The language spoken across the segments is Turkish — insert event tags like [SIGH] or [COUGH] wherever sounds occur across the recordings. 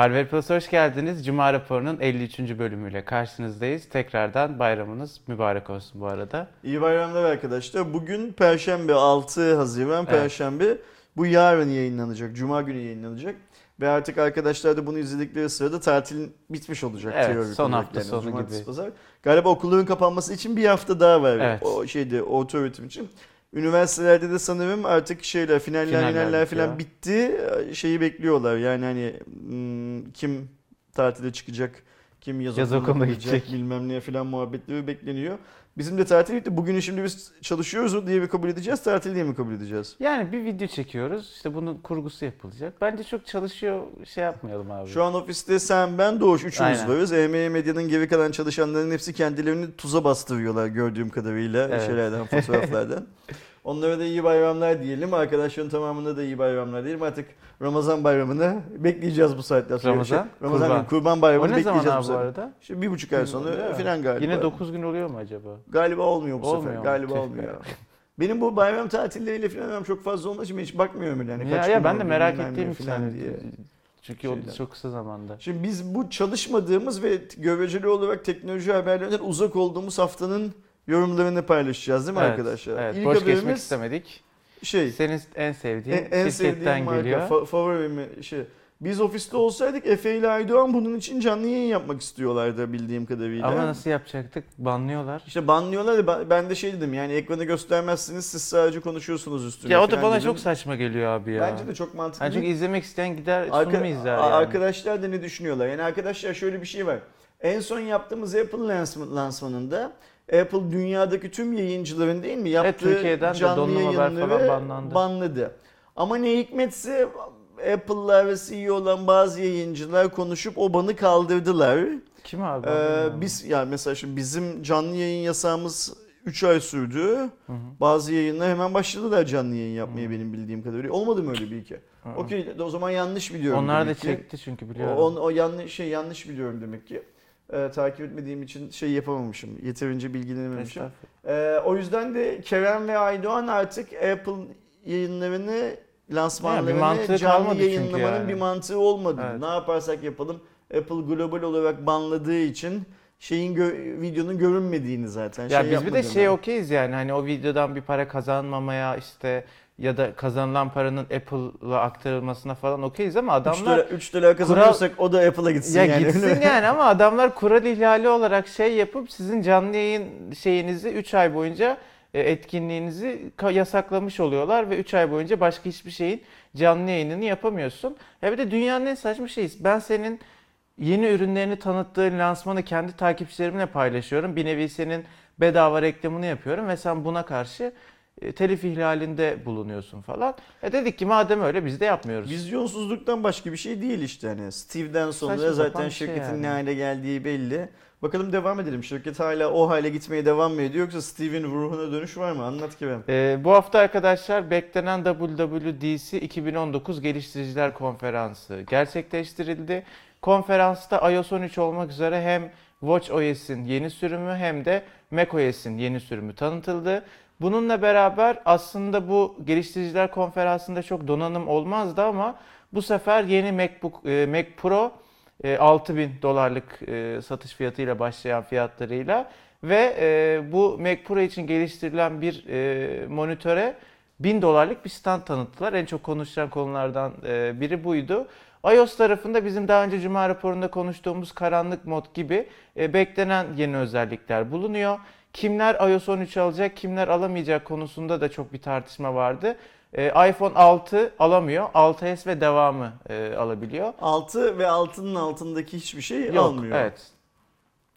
Harvard Plus'a hoş geldiniz. Cuma raporunun 53. bölümüyle karşınızdayız. Tekrardan bayramınız mübarek olsun bu arada. İyi bayramlar arkadaşlar. Bugün Perşembe 6 Haziran Evet. Perşembe. Bu yarın yayınlanacak. Cuma günü yayınlanacak. Ve artık arkadaşlar da bunu izledikleri sırada tatil bitmiş olacak. Evet, teorik son hafta sonu Cumartesi, gibi. Pazar. Galiba okulların kapanması için bir hafta daha var. Evet. O şeyde orta öğretim için. Üniversitelerde de sanırım artık şeyler finaller Finaller finaller falan bitti. Şeyi bekliyorlar. Yani hani hmm, kim tatile çıkacak, kim yaz, Yaz okuluna gidecek. bilmem ne falan muhabbetleri bekleniyor. Bizim de tatil bitti. Bugünü şimdi biz çalışıyoruz diye mi kabul edeceğiz, tatil diye mi kabul edeceğiz? Yani bir video çekiyoruz. İşte bunun kurgusu yapılacak. Bence çok çalışıyor şey yapmayalım abi. Şu an ofiste sen, ben, Doğuş üçümüz Aynen. varız. EME Medya'nın geri kalan çalışanların hepsi kendilerini tuza bastırıyorlar gördüğüm kadarıyla Evet. şeylerden, fotoğraflardan. [LAUGHS] Onlara da iyi bayramlar diyelim. Arkadaşların tamamına da iyi bayramlar diyelim. Artık Ramazan bayramını bekleyeceğiz bu saatten sonra. Ramazan, Şey, Ramazan Kurban. Kurban o bayramını ne zaman bekleyeceğiz bu arada? İşte bir buçuk ay sonra falan galiba. Yine 9 gün oluyor mu acaba? Galiba olmuyor bu Olmuyor sefer. Galiba olmuyor. be. Benim bu bayram tatilleriyle falan çok fazla olmadığı için hiç bakmıyorum. Yani ya, kaç ya ben de merak ettiğim falan hani, diye. Çünkü o çok kısa zamanda. Şimdi biz bu çalışmadığımız ve göreceli olarak teknoloji haberlerinden uzak olduğumuz haftanın yorumlarını paylaşacağız değil mi Evet, arkadaşlar? Evet, İlk boş geçmek istemedik. şey, Senin en sevdiğin en, en şirketten sevdiğim marka, geliyor. fa- favorim şey. Biz ofiste olsaydık Efe ile Aydoğan bunun için canlı yayın yapmak istiyorlardı bildiğim kadarıyla. Ama nasıl yapacaktık? Banlıyorlar. İşte banlıyorlar da ben- de şey dedim yani ekranı göstermezsiniz siz sadece konuşuyorsunuz üstüne. Ya o da bana dedim. çok saçma geliyor abi ya. Bence de çok mantıklı. Yani çünkü izlemek isteyen gider Arka- sunumu izler yani. Arkadaşlar da ne düşünüyorlar? Yani arkadaşlar şöyle bir şey var. En son yaptığımız Apple lansman- lansmanında Apple dünyadaki tüm yayıncıların değil mi yaptığı Türkiye'den de canlı Haber yayınları falan banlandı. banladı. Ama ne hikmetse Apple'lar ve CEO olan bazı yayıncılar konuşup o banı kaldırdılar. Kim abi? Ee, biz yani mesela şimdi bizim canlı yayın yasağımız 3 ay sürdü. Hı hı. Bazı yayınlar hemen başladılar canlı yayın yapmaya benim bildiğim kadarıyla. Olmadı mı öyle bir iki? Hı. Okey o zaman yanlış biliyorum. Onlar da ki. çekti çünkü biliyorum. o, o yanlış şey yanlış biliyorum demek ki. Ee, takip etmediğim için şey yapamamışım. Yeterince bilgilenememişim. Ee, o yüzden de Kerem ve Aydoğan artık Apple yayınlarını lansmanlarını mantığı canlı yayınlamanın yani. bir mantığı olmadı. Evet. Ne yaparsak yapalım Apple global olarak banladığı için şeyin gö- videonun görünmediğini zaten. Ya şey biz bir de şey okeyiz yani hani o videodan bir para kazanmamaya işte ya da kazanılan paranın Apple'a aktarılmasına falan okeyiz ama 3 adamlar dolar, 3 dolar kazanıyorsak o da Apple'a gitsin ya yani. gitsin [LAUGHS] yani ama adamlar kural ihlali olarak şey yapıp sizin canlı yayın şeyinizi 3 ay boyunca e, etkinliğinizi yasaklamış oluyorlar ve 3 ay boyunca başka hiçbir şeyin canlı yayınını yapamıyorsun. Ya bir de dünyanın en saçma şeyi ben senin yeni ürünlerini tanıttığın lansmanı kendi takipçilerimle paylaşıyorum. Bir nevi senin bedava reklamını yapıyorum ve sen buna karşı telif ihlalinde bulunuyorsun falan. E dedik ki madem öyle biz de yapmıyoruz. Vizyonsuzluktan başka bir şey değil işte hani. Steve'den sonra Saçma zaten şey şirketin yani. ne hale geldiği belli. Bakalım devam edelim. Şirket hala o hale gitmeye devam mı ediyor yoksa Steve'in ruhuna dönüş var mı? Anlat ki ben. Ee, bu hafta arkadaşlar beklenen WWDC 2019 Geliştiriciler Konferansı gerçekleştirildi. Konferansta iOS 13 olmak üzere hem WatchOS'in yeni sürümü hem de macOS'in yeni sürümü tanıtıldı. Bununla beraber aslında bu geliştiriciler konferansında çok donanım olmazdı ama bu sefer yeni MacBook e, Mac Pro e, 6000 dolarlık e, satış fiyatıyla başlayan fiyatlarıyla ve e, bu Mac Pro için geliştirilen bir e, monitöre 1000 dolarlık bir stand tanıttılar. En çok konuşulan konulardan e, biri buydu. iOS tarafında bizim daha önce Cuma raporunda konuştuğumuz karanlık mod gibi e, beklenen yeni özellikler bulunuyor. Kimler iOS 13 alacak, kimler alamayacak konusunda da çok bir tartışma vardı. E, iPhone 6 alamıyor, 6s ve devamı e, alabiliyor. 6 ve altının altındaki hiçbir şey Yok, almıyor. evet.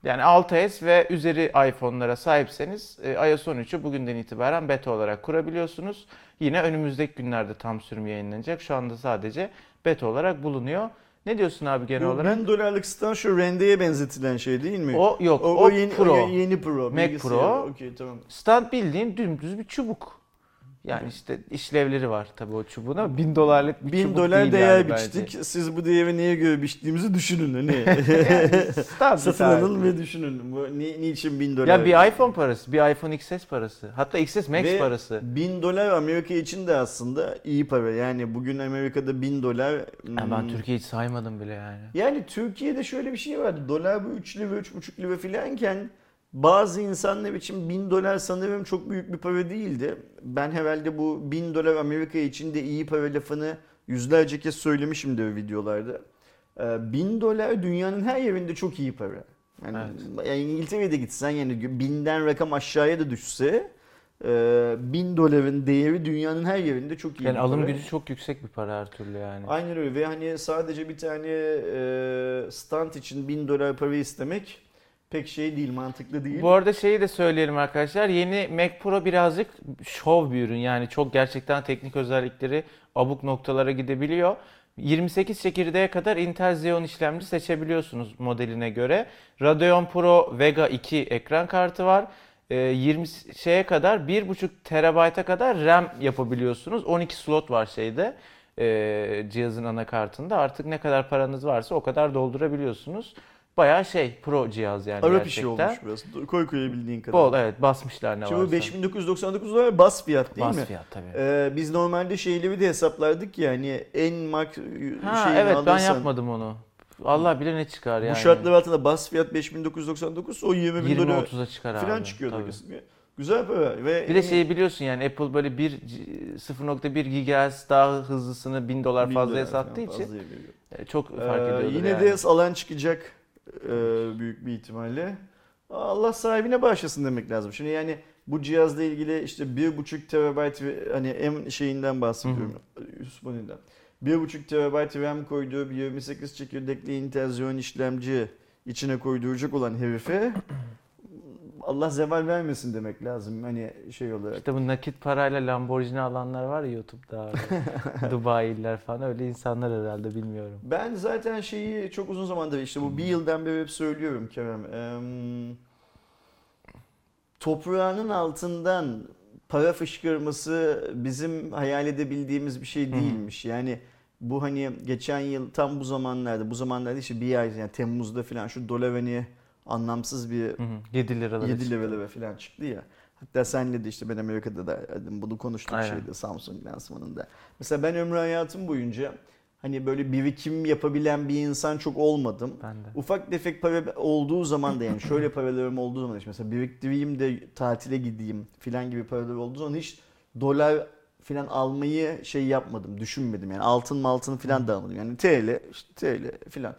Yani 6s ve üzeri iPhone'lara sahipseniz e, iOS 13'ü bugünden itibaren beta olarak kurabiliyorsunuz. Yine önümüzdeki günlerde tam sürüm yayınlanacak. Şu anda sadece beta olarak bulunuyor. Ne diyorsun abi genel Bu olarak? 1000 dolarlık stand şu rendeye benzetilen şey değil mi? O yok, o, o, o yeni, Pro. o yeni Pro. Mac. Pro. Okey tamam. Stand bildiğin dümdüz bir çubuk. Yani işte işlevleri var tabii o çubuğun ama bin dolarlık bir 1000 çubuk dolar değil değer yani bence. biçtik. Siz bu değeri neye göre biçtiğimizi düşünün. Hani. [LAUGHS] Standart Satın alın ve düşünün. Bu ni, niçin 1000 dolar? Ya bir iPhone parası, bir iPhone XS parası. Hatta XS Max Ve parası. 1000 dolar Amerika için de aslında iyi para. Yani bugün Amerika'da 1000 dolar... Yani ben hmm, Türkiye hiç saymadım bile yani. Yani Türkiye'de şöyle bir şey var. Dolar bu 3 lira, 3,5 lira filanken bazı insanlar için 1000 dolar sanırım çok büyük bir para değildi. Ben herhalde bu 1000 dolar Amerika için de iyi para lafını yüzlerce kez söylemişimdir videolarda. Ee, 1000 dolar dünyanın her yerinde çok iyi para. Yani, yani İngiltere'de gitsen yani binden rakam aşağıya da düşse e, 1000 doların değeri dünyanın her yerinde çok iyi Yani alım para. gücü çok yüksek bir para her türlü yani. Aynen öyle ve hani sadece bir tane e, stand için 1000 dolar para istemek pek şey değil, mantıklı değil. Bu arada şeyi de söyleyelim arkadaşlar. Yeni Mac Pro birazcık şov bir ürün. Yani çok gerçekten teknik özellikleri abuk noktalara gidebiliyor. 28 çekirdeğe kadar Intel Xeon işlemci seçebiliyorsunuz modeline göre. Radeon Pro Vega 2 ekran kartı var. Ee, 20 şeye kadar 1.5 terabayta kadar RAM yapabiliyorsunuz. 12 slot var şeyde ee, cihazın anakartında. Artık ne kadar paranız varsa o kadar doldurabiliyorsunuz. Bayağı şey pro cihaz yani Arap gerçekten. işi olmuş biraz. Koy koyabildiğin kadar. Bol evet basmışlar ne Şimdi varsa. 5999 dolar bas fiyat değil Bas mi? fiyat tabii. Ee, biz normalde şeyleri de hesaplardık ya hani en mak Ha şeyini evet ben alırsan, yapmadım onu. Allah bilir ne çıkar yani. Bu şartlar altında bas fiyat 5999 o 20 bin dolar 20-30'a çıkar falan abi. çıkıyordu tabii. kesin. Güzel para ve Bir de şeyi biliyorsun yani Apple böyle bir 0.1 GHz daha hızlısını 1000 dolar 1000 fazlaya sattığı için veriyor. e, çok Ee, fark ediyordur yine yani. de alan çıkacak e, büyük bir ihtimalle. Allah sahibine bağışlasın demek lazım. Şimdi yani bu cihazla ilgili işte 1.5 terabayt ve- hani M şeyinden bahsediyorum. Yusuf'un 1.5 terabayt RAM koyduğu bir 28 çekirdekli Intel Xeon işlemci içine koyduracak olan herife [CLEARS THROAT] Allah zeval vermesin demek lazım hani şey olarak. İşte bu nakit parayla Lamborghini alanlar var ya YouTube'da. [LAUGHS] Dubai'liler falan öyle insanlar herhalde bilmiyorum. Ben zaten şeyi çok uzun zamandır işte bu bir yıldan beri hep söylüyorum Kerem. Eee, toprağının altından para fışkırması bizim hayal edebildiğimiz bir şey değilmiş. Yani bu hani geçen yıl tam bu zamanlarda, bu zamanlarda işte bir ay yani Temmuz'da falan şu dolar hani anlamsız bir Hı hı. 7 liralara 7 çıktı. liralara falan çıktı ya. Hatta senle de işte ben Amerika'da da bunu konuştuk Aynen. şeyde Samsung lansmanında. Mesela ben ömrü hayatım boyunca hani böyle birikim yapabilen bir insan çok olmadım. Ben de. Ufak tefek para olduğu zaman da yani [CLEARS THROAT] şöyle paralarım olduğu zaman işte mesela biriktireyim de tatile gideyim filan gibi paralar olduğu zaman hiç dolar filan almayı şey yapmadım, düşünmedim. Yani altın maltın filan da almadım. Yani TL, işte TL filan.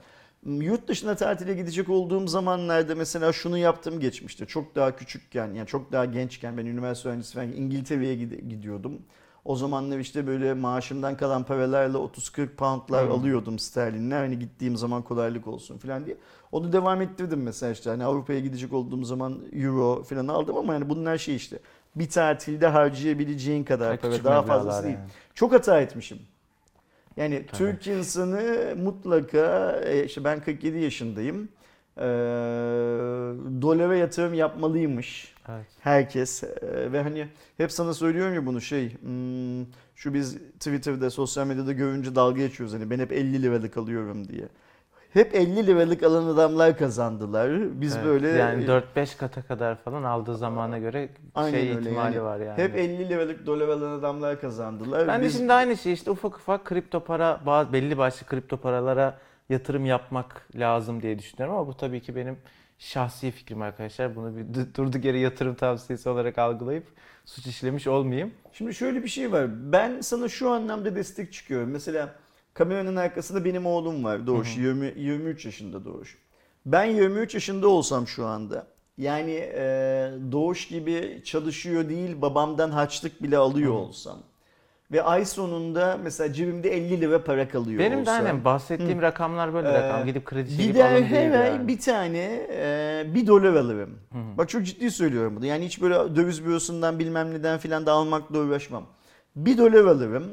Yurt dışına tatile gidecek olduğum zamanlarda mesela şunu yaptım geçmişte. Çok daha küçükken yani çok daha gençken ben üniversite öğrencisi falan İngiltere'ye gidiyordum. O zamanlar işte böyle maaşımdan kalan paralarla 30-40 poundlar Hmm. alıyordum sterlinler. Hani gittiğim zaman kolaylık olsun falan diye. Onu devam ettirdim mesela işte. Hani Avrupa'ya gidecek olduğum zaman euro falan aldım ama yani bunlar şey işte. Bir tatilde harcayabileceğin kadar Çok para. Daha fazlası değil. yani. Çok hata etmişim. Yani Tabii. Türk insanı mutlaka e, işte ben 47 yaşındayım. Ee, dolara yatırım yapmalıymış Evet. herkes Ee, ve hani hep sana söylüyorum ya bunu şey hmm, şu biz Twitter'da sosyal medyada görünce dalga geçiyoruz hani ben hep 50 liralık alıyorum diye. Hep 50 liralık alan adamlar kazandılar. Biz Evet. böyle yani 4-5 kata kadar falan aldığı zamana göre Aynen şey öyle ihtimali yani. var yani. hep 50 liralık dolar alan adamlar kazandılar. Ben de Biz- şimdi aynı şey işte ufak ufak kripto para bazı belli başlı kripto paralara yatırım yapmak lazım diye düşünüyorum ama bu tabii ki benim şahsi fikrim arkadaşlar. Bunu bir durduk yere yatırım tavsiyesi olarak algılayıp suç işlemiş olmayayım. Şimdi şöyle bir şey var. Ben sana şu anlamda destek çıkıyorum. Mesela kameranın arkasında benim oğlum var Doğuş. 20, 23 yaşında Doğuş. Ben 23 yaşında olsam şu anda yani e, Doğuş gibi çalışıyor değil babamdan harçlık bile alıyor olsam ve ay sonunda mesela cebimde 50 lira para kalıyor Benim de olsa. aynen bahsettiğim rakamlar böyle Ee, rakam. Gidip kredi çekip de değil her yani. bir tane e, bir dolar alırım. Bak çok ciddi söylüyorum bunu. Yani hiç böyle döviz bürosundan bilmem neden filan da almakla uğraşmam. Bir dolar alırım.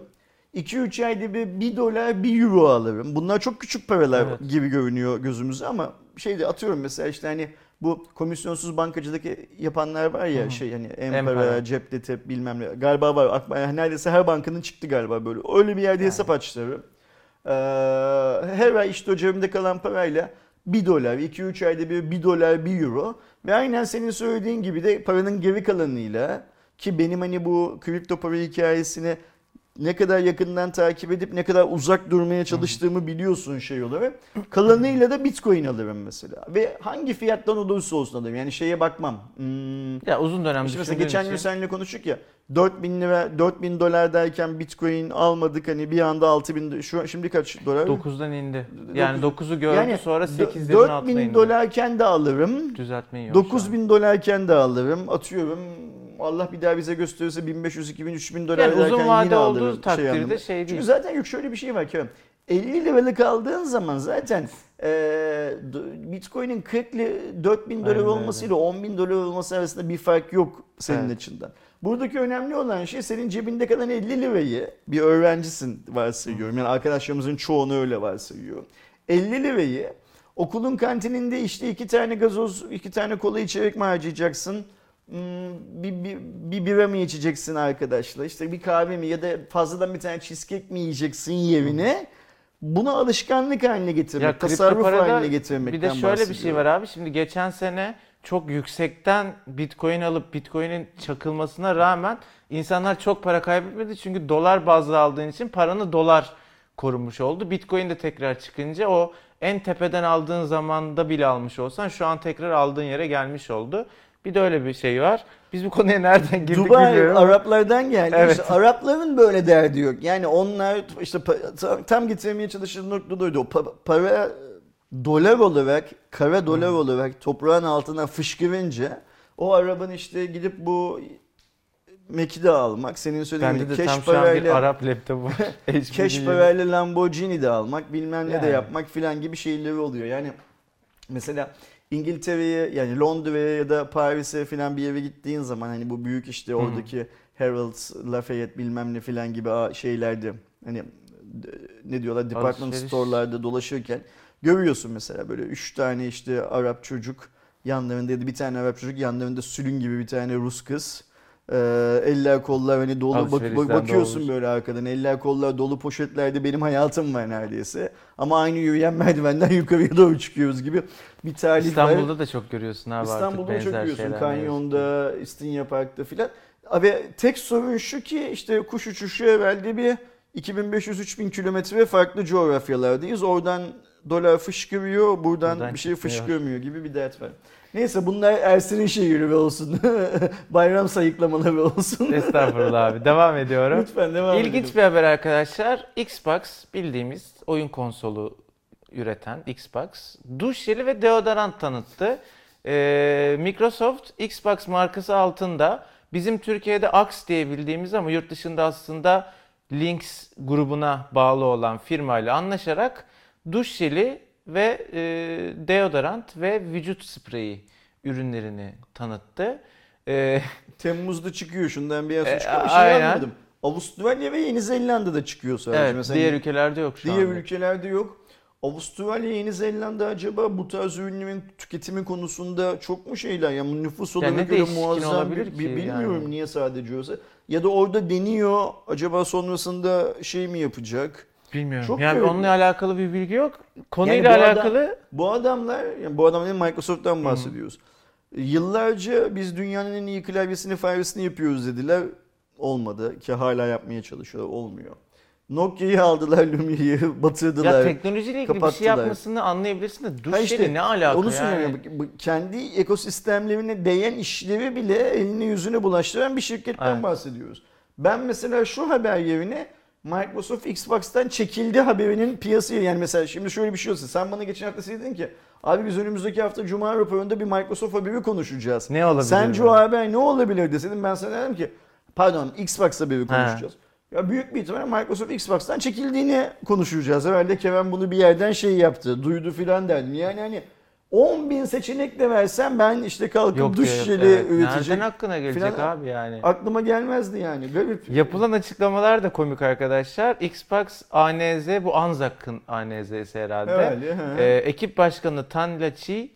2-3 ayda bir 1 dolar 1 euro alırım. Bunlar çok küçük paralar Evet. gibi görünüyor gözümüze ama şeyde atıyorum mesela işte hani bu komisyonsuz bankacılık yapanlar var ya Hı hı. şey hani Empara. Empara, Cepte Tep bilmem ne. Galiba var. Akma- neredeyse her bankanın çıktı galiba böyle. Öyle bir yerde Yani. hesap açtılar. Ee, her ay işte o cebimde kalan parayla 1 dolar, 2-3 ayda bir 1 dolar, 1 euro. Ve aynen senin söylediğin gibi de paranın geri kalanıyla ki benim hani bu kripto para hikayesini ne kadar yakından takip edip ne kadar uzak durmaya çalıştığımı biliyorsun şey olarak. Kalanıyla da bitcoin alırım mesela. Ve hangi fiyattan olursa olsun alırım. Yani şeye bakmam. Hmm, Ya uzun dönem işte mesela geçen için- gün seninle konuştuk ya 4000 lira 4000 dolar derken bitcoin almadık hani bir anda 6000 do- şu şimdi kaç dolar? 9'dan indi. Yani Dokuz- 9'u gördü Yani sonra dö- 8'lerin altına 4000 indi. dolarken de alırım. Düzeltmeyi yok. şu an. 9000 dolarken de alırım. Atıyorum Allah bir daha bize gösterirse 1500, 2000, 3000 dolar Yani uzun vade yine olduğu alırım. takdirde anlamında. şey değil. Çünkü zaten yok şöyle bir şey var Kerem. 50 liralık aldığın zaman zaten e, Bitcoin'in 40 li- 4000 dolar olmasıyla 10 bin dolar olması arasında bir fark yok senin Evet. açından. Buradaki önemli olan şey senin cebinde kalan 50 lirayı bir öğrencisin varsayıyorum. Yani arkadaşlarımızın çoğunu öyle varsayıyor. 50 lirayı okulun kantininde işte iki tane gazoz, iki tane kola içerek mi harcayacaksın? Hmm, bir, bir, bir bira mı içeceksin arkadaşlar? İşte bir kahve mi ya da fazladan bir tane cheesecake mi yiyeceksin yerine? Bunu alışkanlık haline getirmek, Ya tasarruf haline getirmekten Bir de şöyle bir şey var abi. Şimdi geçen sene çok yüksekten Bitcoin alıp Bitcoin'in çakılmasına rağmen insanlar çok para kaybetmedi. Çünkü dolar bazlı aldığın için paranı dolar korumuş oldu. Bitcoin de tekrar çıkınca o en tepeden aldığın zamanda bile almış olsan şu an tekrar aldığın yere gelmiş oldu. Bir de öyle bir şey var. Biz bu konuya nereden girdik Dubai bilmiyorum. Araplardan geldi. Evet. İşte Arapların böyle derdi yok. Yani onlar işte tam- tam getirmeye çalıştığı nokta da oydu. O pa- para dolar olarak, kara dolar olarak toprağın altına fışkırınca o arabanın işte gidip bu Mac'i de almak, senin söylediğin gibi de cash tam an bir parayla Arap laptopu [LAUGHS] cash parayla Lamborghini de almak, bilmem ne de Yani. yapmak filan gibi şeyleri oluyor. Yani mesela İngiltere'ye yani Londra'ya ya da Paris'e filan bir yere gittiğin zaman hani bu büyük işte oradaki Harrods, Lafayette bilmem ne filan gibi şeylerde hani ne diyorlar department Alışveriş. store'larda dolaşırken görüyorsun mesela böyle üç tane işte Arap çocuk yanlarında ya da bir tane Arap çocuk yanlarında sülün gibi bir tane Rus kız. Ee, eller kollar hani dolu bak, bak- bakıyorsun dolmuş. böyle arkadan eller kollar dolu poşetlerde benim hayatım var neredeyse. Ama aynı yürüyen [LAUGHS] merdivenden yukarıya doğru çıkıyoruz gibi bir tarih var. İstanbul'da da çok görüyorsun abi İstanbul'da artık çok görüyorsun. Kanyon'da, İstinye Park'ta filan. Abi tek sorun şu ki işte kuş uçuşu evvelde bir 2500-3000 kilometre farklı coğrafyalardayız. Oradan dolar fışkırıyor, buradan, Buradan bir şey fışkırmıyor gibi bir dert var. Neyse bunlar Ersin'in şehirleri olsun. [LAUGHS] Bayram sayıklamaları olsun. Estağfurullah abi. Devam ediyorum. Lütfen devam İlginç edelim. bir haber arkadaşlar. Xbox bildiğimiz oyun konsolu üreten Xbox duş jeli ve deodorant tanıttı. Ee, Microsoft Xbox markası altında bizim Türkiye'de Axe diye bildiğimiz ama yurt dışında aslında Lynx grubuna bağlı olan firmayla anlaşarak duş jeli ve e, deodorant ve vücut spreyi ürünlerini tanıttı. Ee, [LAUGHS] Temmuz'da çıkıyor şundan bir E, yaş çıkıyor. Bir şey aynen. anlamadım. Avustralya ve Yeni Zelanda'da çıkıyor sadece. evet, Mesela diğer ülkelerde yok şu Diğer anda. ülkelerde yok. Avustralya, Yeni Zelanda acaba bu tarz ürünlerin tüketimi konusunda çok mu şeyler? Yani nüfus Ya olarak ne öyle değişkin muazzam bir, ki bilmiyorum yani? niye sadece olsa. Ya da orada deniyor acaba sonrasında şey mi yapacak? Bilmiyorum. Çok yani onunla alakalı bir bilgi yok. Konuyla Yani bu adam- alakalı Bu adamlar, yani bu adamların Microsoft'tan bahsediyoruz. Yıllarca biz dünyanın en iyi klavyesini, faresini yapıyoruz dediler. Olmadı ki hala yapmaya çalışıyorlar. Olmuyor. Nokia'yı aldılar, Lumia'yı [LAUGHS] batırdılar. ya teknolojiyle ilgili bir şey yapmasını anlayabilirsin de duş işte, ne alaka Onu yani? Kendi ekosistemlerine değen işleri bile eline yüzüne bulaştıran bir şirketten Evet. bahsediyoruz. Ben mesela şu haber yerine Microsoft Xbox'tan çekildi haberinin piyasaya yani mesela şimdi şöyle bir şey olsa sen bana geçen hafta dedin ki abi biz önümüzdeki hafta Cuma raporunda bir Microsoft haberi konuşacağız. Ne olabilir? Sence o haber ne olabilir deseydin ben sana dedim ki pardon Xbox haberi konuşacağız. Ya büyük bir ihtimalle Microsoft Xbox'tan çekildiğini konuşacağız. Herhalde Kevin bunu bir yerden şey yaptı, duydu filan derdim. Yani hani 10 bin seçenek de versen ben işte kalkıp Yok duş jeli evet. üretecek. Nereden aklına gelecek filan- abi yani? Aklıma gelmezdi yani. Garip. Yapılan açıklamalar da komik arkadaşlar. Xbox ANZ bu Anzak'ın ANZ'si herhalde. He. Ee, ekip başkanı Tan Lachi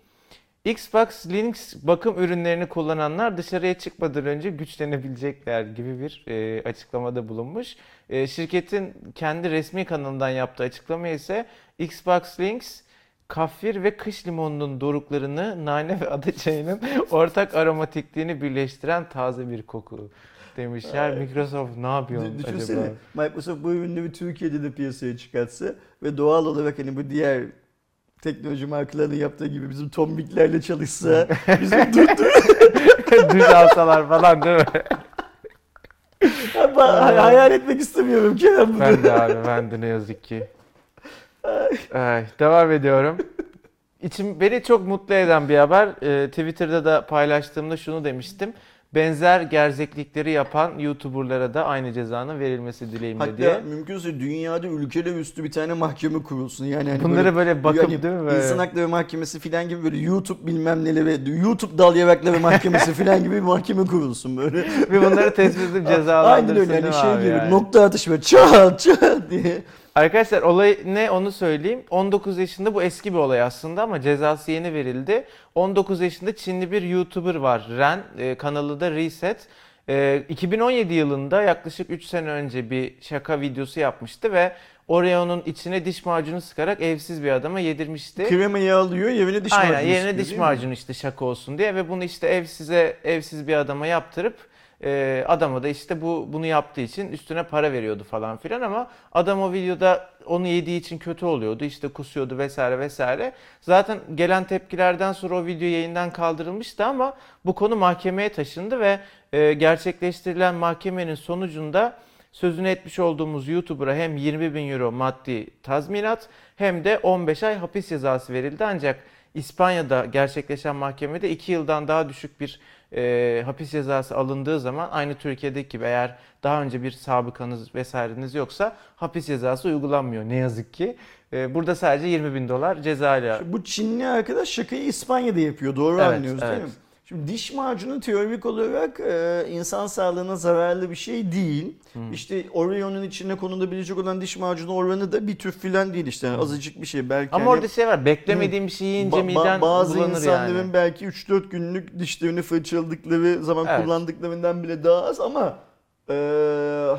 Xbox Linux bakım ürünlerini kullananlar dışarıya çıkmadan önce güçlenebilecekler gibi bir e, açıklamada bulunmuş. E, şirketin kendi resmi kanalından yaptığı açıklama ise Xbox Linux kafir ve kış limonunun doruklarını nane ve ada çayının [LAUGHS] ortak aromatikliğini birleştiren taze bir koku demişler. Ay. Microsoft ne yapıyor Dü- Düşünsene acaba? Microsoft bu ürünleri Türkiye'de de piyasaya çıkartsa ve doğal olarak hani bu diğer teknoloji markalarının yaptığı gibi bizim tombiklerle çalışsa bizim dur [LAUGHS] Düz alsalar falan değil mi? Ama hayal etmek istemiyorum Kerem bunu. Ben de abi ben de ne yazık ki. Ay, devam ediyorum. İçim beni çok mutlu eden bir haber. Ee, Twitter'da da paylaştığımda şunu demiştim. Benzer gerzeklikleri yapan YouTuber'lara da aynı cezanın verilmesi dileğimle Hatta diye. mümkünse dünyada ülkeler üstü bir tane mahkeme kurulsun. Yani hani Bunları böyle bakıp yani değil mi? Böyle? İnsan Hakları Mahkemesi filan gibi böyle YouTube bilmem neleri, YouTube dal yavakları mahkemesi [LAUGHS] filan gibi bir mahkeme kurulsun böyle. Ve bunları tespit edip [LAUGHS] Aynen cezalandırsın öyle hani değil mi şey gibi yani? nokta atışı böyle çat çat diye. Arkadaşlar olay ne onu söyleyeyim. 19 yaşında bu eski bir olay aslında ama cezası yeni verildi. 19 yaşında Çinli bir YouTuber var Ren. e, kanalı da Reset. E, 2017 yılında yaklaşık 3 sene önce bir şaka videosu yapmıştı ve Oreo'nun içine diş macunu sıkarak evsiz bir adama yedirmişti. Kremayı alıyor yerine diş macunu Aynen yerine diş macunu işte şaka olsun diye ve bunu işte evsize evsiz bir adama yaptırıp e, adama da işte bu bunu yaptığı için üstüne para veriyordu falan filan ama adam o videoda onu yediği için kötü oluyordu işte kusuyordu vesaire vesaire. Zaten gelen tepkilerden sonra o video yayından kaldırılmıştı ama bu konu mahkemeye taşındı ve e, gerçekleştirilen mahkemenin sonucunda sözünü etmiş olduğumuz YouTuber'a hem 20 bin euro maddi tazminat hem de 15 ay hapis cezası verildi. Ancak İspanya'da gerçekleşen mahkemede 2 yıldan daha düşük bir e, hapis cezası alındığı zaman aynı Türkiye'deki gibi eğer daha önce bir sabıkanız vesaireniz yoksa hapis cezası uygulanmıyor ne yazık ki. E, burada sadece 20 bin dolar cezayla. Bu Çinli arkadaş şakayı İspanya'da yapıyor. Doğru Evet, anlıyoruz evet. değil mi? Şimdi diş macunu teorik olarak e, insan sağlığına zararlı bir şey değil. Hmm. İşte Oreo'nun içine konulabilecek olan diş macunu oranı da bir tüf filan değil işte. Yani azıcık bir şey. Belki Ama hani orada şey var beklemediğim bir şey yiyince ba- ba- miden bazı insanların yani. belki 3-4 günlük dişlerini fırçaladıkları zaman Evet. kullandıklarından bile daha az ama e,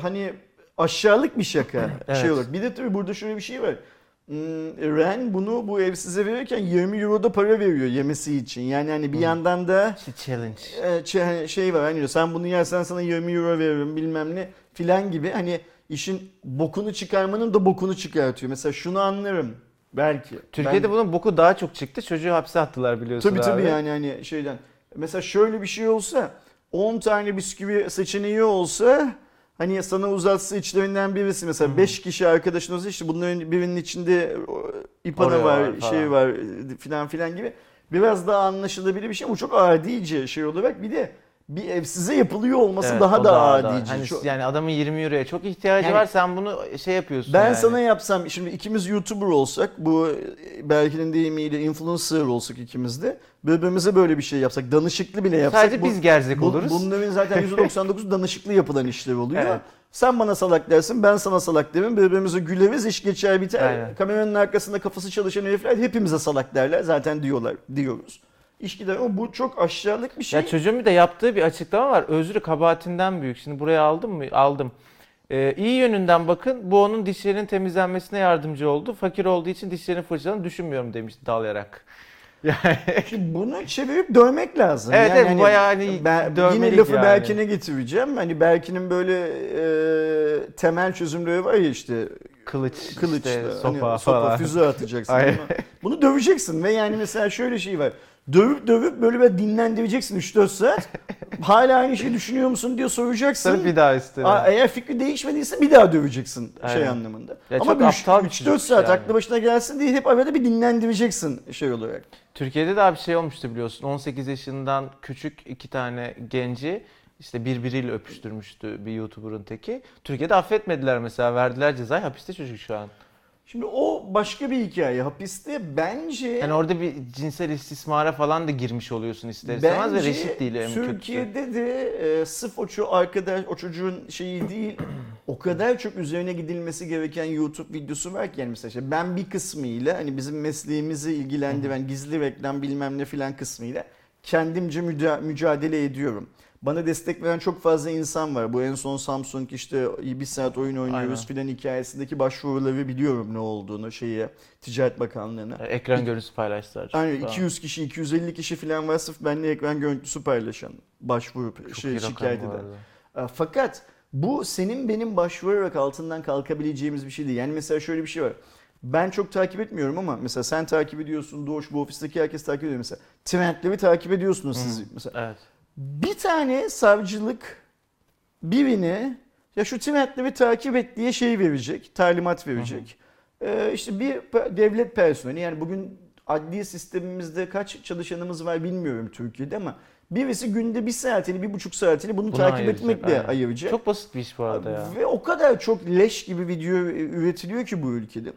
hani aşağılık bir şaka [LAUGHS] Evet. şey olur. Bir de tabii burada şöyle bir şey var. Hmm, Ren bunu bu evsize verirken 20 euro da para veriyor yemesi için. Yani hani bir yandan da challenge. e, şey- şey var hani sen bunu yersen sana 20 euro veririm bilmem ne filan gibi hani işin bokunu çıkarmanın da bokunu çıkartıyor. Mesela şunu anlarım belki. Türkiye'de Ben- bunun boku daha çok çıktı. Çocuğu hapse attılar biliyorsun Tabii tabii abi. yani hani şeyden. Mesela şöyle bir şey olsa 10 tane bisküvi seçeneği olsa hani sana uzatsa içlerinden birisi mesela 5 kişi arkadaşın olsa işte bunların birinin içinde ipana var, var şey var filan filan gibi. Biraz daha anlaşılabilir bir şey. Bu çok adice şey olarak. Bir de bir evsize yapılıyor olması Evet, daha o da daha adice. Hani Çok- yani adamın 20 euroya çok ihtiyacı Yani- var. Sen bunu şey yapıyorsun Ben yani. sana yapsam şimdi ikimiz YouTuber olsak bu Berkin'in deyimiyle influencer olsak ikimiz de birbirimize böyle bir şey yapsak danışıklı bile yapsak Sadece bu- biz gerzek Bu- oluruz. Bunların zaten %99 danışıklı yapılan işler oluyor. Evet. Sen bana salak dersin, ben sana salak derim. Birbirimize güleriz, iş geçer biter. Aynen. Kameranın arkasında kafası çalışan herifler hepimize salak derler. Zaten diyorlar, diyoruz. İş gider ama bu çok aşağılık bir şey. Ya çocuğun bir de yaptığı bir açıklama var. Özrü kabahatinden büyük. Şimdi buraya aldım mı? Aldım. Ee, iyi yönünden bakın. Bu onun dişlerinin temizlenmesine yardımcı oldu. Fakir olduğu için dişlerini fırçaladığını düşünmüyorum demişti dalayarak. [LAUGHS] Yani bunu çevirip dövmek lazım. Evet, evet, bayağı hani ben, yine lafı yani. Berkin'e getireceğim. Hani Berkin'in böyle e, temel çözümleri var ya işte kılıç, kılıç, işte, hani sopa, sopa falan. füze atacaksın. [LAUGHS] Bunu döveceksin ve yani mesela şöyle şey var. Dövüp dövüp böyle bir dinlendireceksin 3-4 saat. [LAUGHS] Hala aynı şeyi düşünüyor musun diye soracaksın. Sonra bir daha. Aa, eğer fikri değişmediyse bir daha döveceksin şey Aynen. anlamında. Ya Ama bir aptal bir 3-4 çocuk saat yani. aklı başına gelsin diye hep arada bir dinlendireceksin şey olarak. Türkiye'de de bir şey olmuştu biliyorsun. 18 yaşından küçük iki tane genci işte birbiriyle öpüştürmüştü bir YouTuber'ın teki. Türkiye'de affetmediler mesela. Verdiler cezayı. Hapiste çocuk şu an. Şimdi o başka bir hikaye. Hapiste bence Yani orada bir cinsel istismara falan da girmiş oluyorsun ister istemez ve reşit değil en kötüsü. Türkiye'de de e, sırf o ço- arkadaş o çocuğun şeyi değil o kadar çok üzerine gidilmesi gereken YouTube videosu var ki yani mesela işte ben bir kısmıyla hani bizim mesleğimizi ilgilendiren gizli reklam bilmem ne filan kısmıyla kendimce müca- mücadele ediyorum. Bana destek veren çok fazla insan var. Bu en son Samsung işte bir saat oyun oynuyoruz filan hikayesindeki başvuruları biliyorum ne olduğunu şeye Ticaret Bakanlığı'na. Ekran görüntüsü paylaştılar. Aynen Falan. 200 kişi 250 kişi filan var sırf benimle ekran görüntüsü paylaşan başvuru Çok şey, şikayet eden. E, Fakat bu senin benim başvurarak altından kalkabileceğimiz bir şey değil. Yani mesela şöyle bir şey var. Ben çok takip etmiyorum ama mesela sen takip ediyorsun, Doğuş bu ofisteki herkes takip ediyor mesela. Trendleri takip ediyorsunuz siz mesela. Evet. Bir tane savcılık birine ya şu trendleri takip et diye şey verecek, talimat verecek. Ee, işte bir devlet personeli yani bugün adli sistemimizde kaç çalışanımız var bilmiyorum Türkiye'de ama birisi günde bir saatini, bir buçuk saatini bunu Buna takip ayıracak, etmekle aynen. ayıracak. Çok basit bir iş bu arada ya. Ve o kadar çok leş gibi video üretiliyor ki bu ülkede.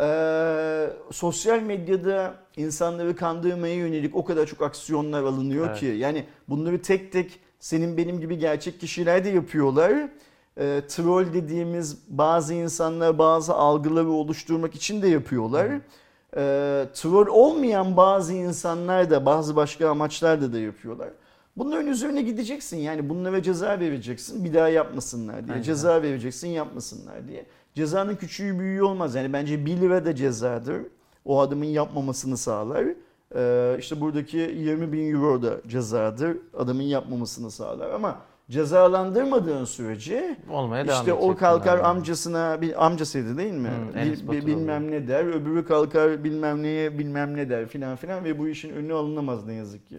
Ee, sosyal medyada insanları kandırmaya yönelik o kadar çok aksiyonlar alınıyor Evet. ki. Yani bunları tek tek senin benim gibi gerçek kişiler de yapıyorlar. Ee, troll dediğimiz bazı insanlar bazı algıları oluşturmak için de yapıyorlar. Ee, troll olmayan bazı insanlar da bazı başka amaçlarda da yapıyorlar. Bunların üzerine gideceksin yani bunlara ceza vereceksin bir daha yapmasınlar diye. Aynen. Ceza vereceksin yapmasınlar diye. Cezanın küçüğü büyüğü olmaz yani bence 1 lira da cezadır. O adamın yapmamasını sağlar. Ee, işte buradaki 20 bin euro da cezadır. Adamın yapmamasını sağlar ama cezalandırmadığın sürece Olmaya devam işte o kalkar bunlar. amcasına bir amcasıydı değil mi? Hı, Bil- Enes bi- Batur bilmem ne der. Öbürü kalkar bilmem neye bilmem ne der filan filan ve bu işin önüne alınamaz ne yazık ki.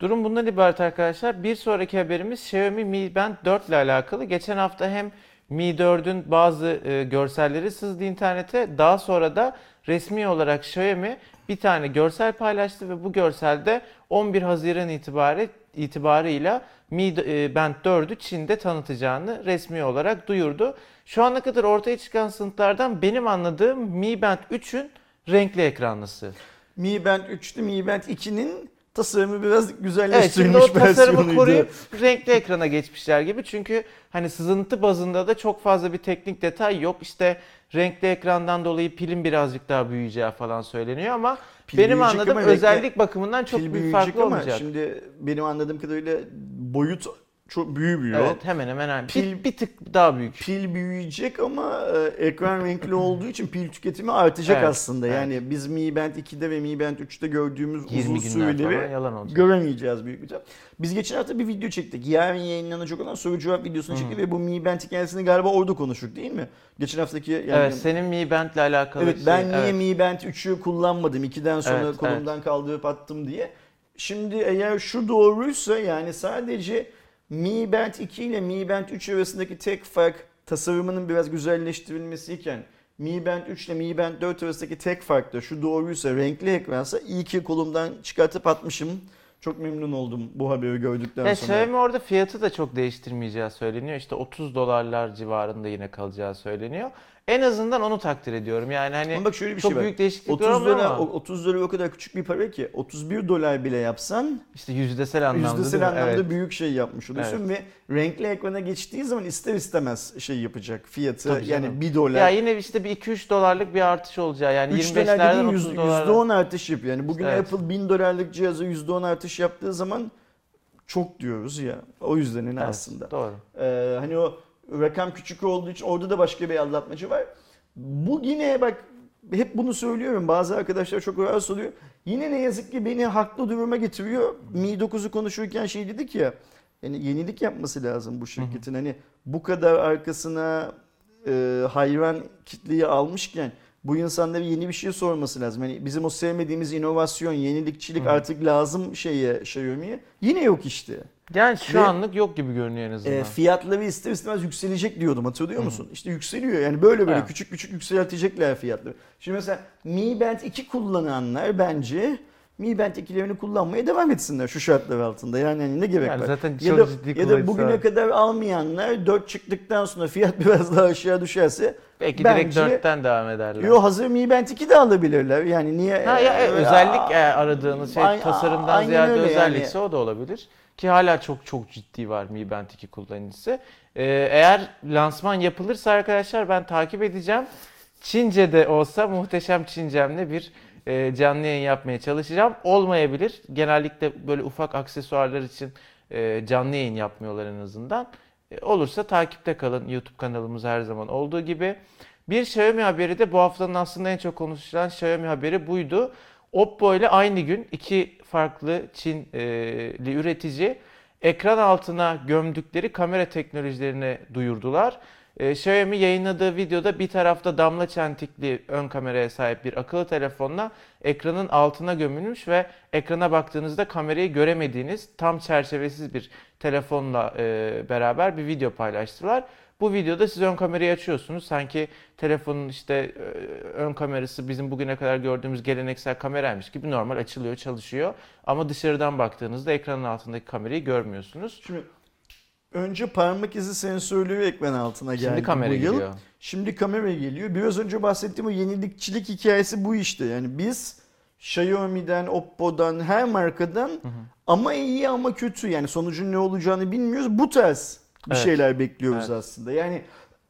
Durum bundan ibaret arkadaşlar. Bir sonraki haberimiz Xiaomi Mi Band 4 ile alakalı. Geçen hafta hem Mi 4'ün bazı e, görselleri sızdı internete. Daha sonra da resmi olarak Xiaomi bir tane görsel paylaştı ve bu görselde 11 Haziran itibari itibarıyla Mi e, Band 4'ü Çin'de tanıtacağını resmi olarak duyurdu. Şu ana kadar ortaya çıkan sınıflardan benim anladığım Mi Band 3'ün renkli ekranlısı. Mi Band 3'tü Mi Band 2'nin tasarımı biraz Evet şimdi güzelleştirilmiş o tasarımı koruyup [LAUGHS] renkli ekrana geçmişler gibi. Çünkü hani sızıntı bazında da çok fazla bir teknik detay yok. İşte renkli ekrandan dolayı pilin birazcık daha büyüyeceği falan söyleniyor ama Pil benim anladığım ama renkli- özellik bakımından çok büyüyecek farklı ama olmayacak. şimdi benim anladığım kadarıyla boyut çok büyümüyor. Evet hemen hemen aynı. Pil- Bir, bir tık daha büyük. Pil büyüyecek ama e, ekran renkli olduğu için pil tüketimi artacak Evet, aslında. evet. Yani biz Mi Band 2'de ve Mi Band 3'te gördüğümüz 20 uzun süreleri yalan olacak. göremeyeceğiz büyük bir ihtimal. Biz geçen hafta bir video çektik. Yarın yayınlanacak olan soru cevap videosunu çektik ve bu Mi Band hikayesini galiba orada konuştuk değil mi? Geçen haftaki yani evet senin Mi Band'le alakalı Evet şey. ben niye evet. Mi Band 3'ü kullanmadım 2'den sonra Evet, kolumdan kaldırıp attım diye. Şimdi eğer şu doğruysa yani sadece Mi Band 2 ile Mi Band 3 arasındaki tek fark tasarımının biraz güzelleştirilmesiyken Mi Band 3 ile Mi Band 4 arasındaki tek fark da şu doğruysa renkli ekransa iyi ki kolumdan çıkartıp atmışım. Çok memnun oldum bu haberi gördükten Ya sonra. Xiaomi orada fiyatı da çok değiştirmeyeceği söyleniyor. İşte 30 dolarlar civarında yine kalacağı söyleniyor. En azından onu takdir ediyorum. Yani hani Ama bak şöyle bir çok şey var. büyük değişiklikler 30 olmuyor dolar, ama o- 30 dolar o kadar küçük bir para ki 31 dolar bile yapsan işte yüzdesel anlamda Yüzdesel anlamda Evet. büyük şey yapmış oluyorsun ve renkli ekrana geçtiği zaman ister istemez şey yapacak fiyatı Tabii canım. yani 1 dolar. Ya yine işte bir 2-3 dolarlık bir artış olacağı yani 3 dolar 25'lerden dediğin 30 yüz- dolara. %10 artış yapıyor. Yani bugün Evet. Apple 1000 dolarlık cihaza %10 artış yaptığı zaman çok diyoruz ya. O yüzden hani Evet, aslında. Doğru. Ee, hani o rakam küçük olduğu için orada da başka bir aldatmacı var. Bu yine bak hep bunu söylüyorum. Bazı arkadaşlar çok rahatsız oluyor. Yine ne yazık ki beni haklı duruma getiriyor. Mi 9'u konuşurken şey dedik ya. Yani yenilik yapması lazım bu şirketin. Hani bu kadar arkasına e, hayran kitleyi almışken bu insanlara yeni bir şey sorması lazım. Hani bizim o sevmediğimiz inovasyon, yenilikçilik Hı. artık lazım şeye Xiaomi'ye. Yine yok işte. Yani şu Ve- anlık yok gibi görünüyor en azından. E, fiyatları ister istemez yükselecek diyordum hatırlıyor musun? İşte yükseliyor yani böyle böyle Evet. küçük küçük yükseltecekler fiyatları. Şimdi mesela Mi Band 2 kullananlar bence Mi Band 2'lerini kullanmaya devam etsinler şu şartlar altında. Yani hani ne gerek Yani var? zaten ya da, ya da bugüne var. kadar almayanlar 4 çıktıktan sonra fiyat [LAUGHS] biraz daha aşağı düşerse Belki bence- direkt 4'ten devam ederler. Yo hazır Mi Band 2 de alabilirler. Yani niye? Ha ya Ee, özellik eğer aradığınız şey Ay- tasarımdan aynen ziyade özellikse o da olabilir. Ki hala çok çok ciddi var Mi Band 2 kullanıcısı. Ee, eğer lansman yapılırsa arkadaşlar ben takip edeceğim. Çince'de olsa muhteşem Çincem'le bir e, canlı yayın yapmaya çalışacağım. Olmayabilir. Genellikle böyle ufak aksesuarlar için e, canlı yayın yapmıyorlar en azından. E, olursa takipte kalın. YouTube kanalımız her zaman olduğu gibi. Bir Xiaomi haberi de bu haftanın aslında en çok konuşulan Xiaomi haberi buydu. Oppo ile aynı gün iki farklı Çinli üretici ekran altına gömdükleri kamera teknolojilerini duyurdular. Ee, Xiaomi yayınladığı videoda bir tarafta damla çentikli ön kameraya sahip bir akıllı telefonla ekranın altına gömülmüş ve ekrana baktığınızda kamerayı göremediğiniz tam çerçevesiz bir telefonla e, beraber bir video paylaştılar. Bu videoda siz ön kamerayı açıyorsunuz. Sanki telefonun işte e, ön kamerası bizim bugüne kadar gördüğümüz geleneksel kameraymış gibi normal açılıyor, çalışıyor. Ama dışarıdan baktığınızda ekranın altındaki kamerayı görmüyorsunuz. Şimdi önce parmak izi sensörleri ekran altına geldi Şimdi kamera bu yıl. geliyor. Şimdi kamera geliyor. Biraz önce bahsettiğim o yenilikçilik hikayesi bu işte. Yani biz Xiaomi'den, Oppo'dan, her markadan ama iyi ama kötü yani sonucun ne olacağını bilmiyoruz. Bu tarz bir Evet. şeyler bekliyoruz Evet. aslında. Yani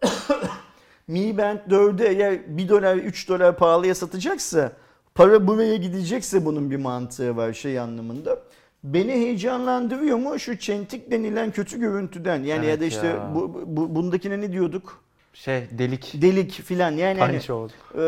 [COUGHS] Mi Band 4'ü eğer 1 dolar 3 dolar pahalıya satacaksa para buraya gidecekse bunun bir mantığı var şey anlamında. Beni heyecanlandırıyor mu şu çentik denilen kötü görüntüden yani ya Evet da işte ya. bu, bu bundakine ne diyorduk? Şey delik. Delik filan yani hani, e,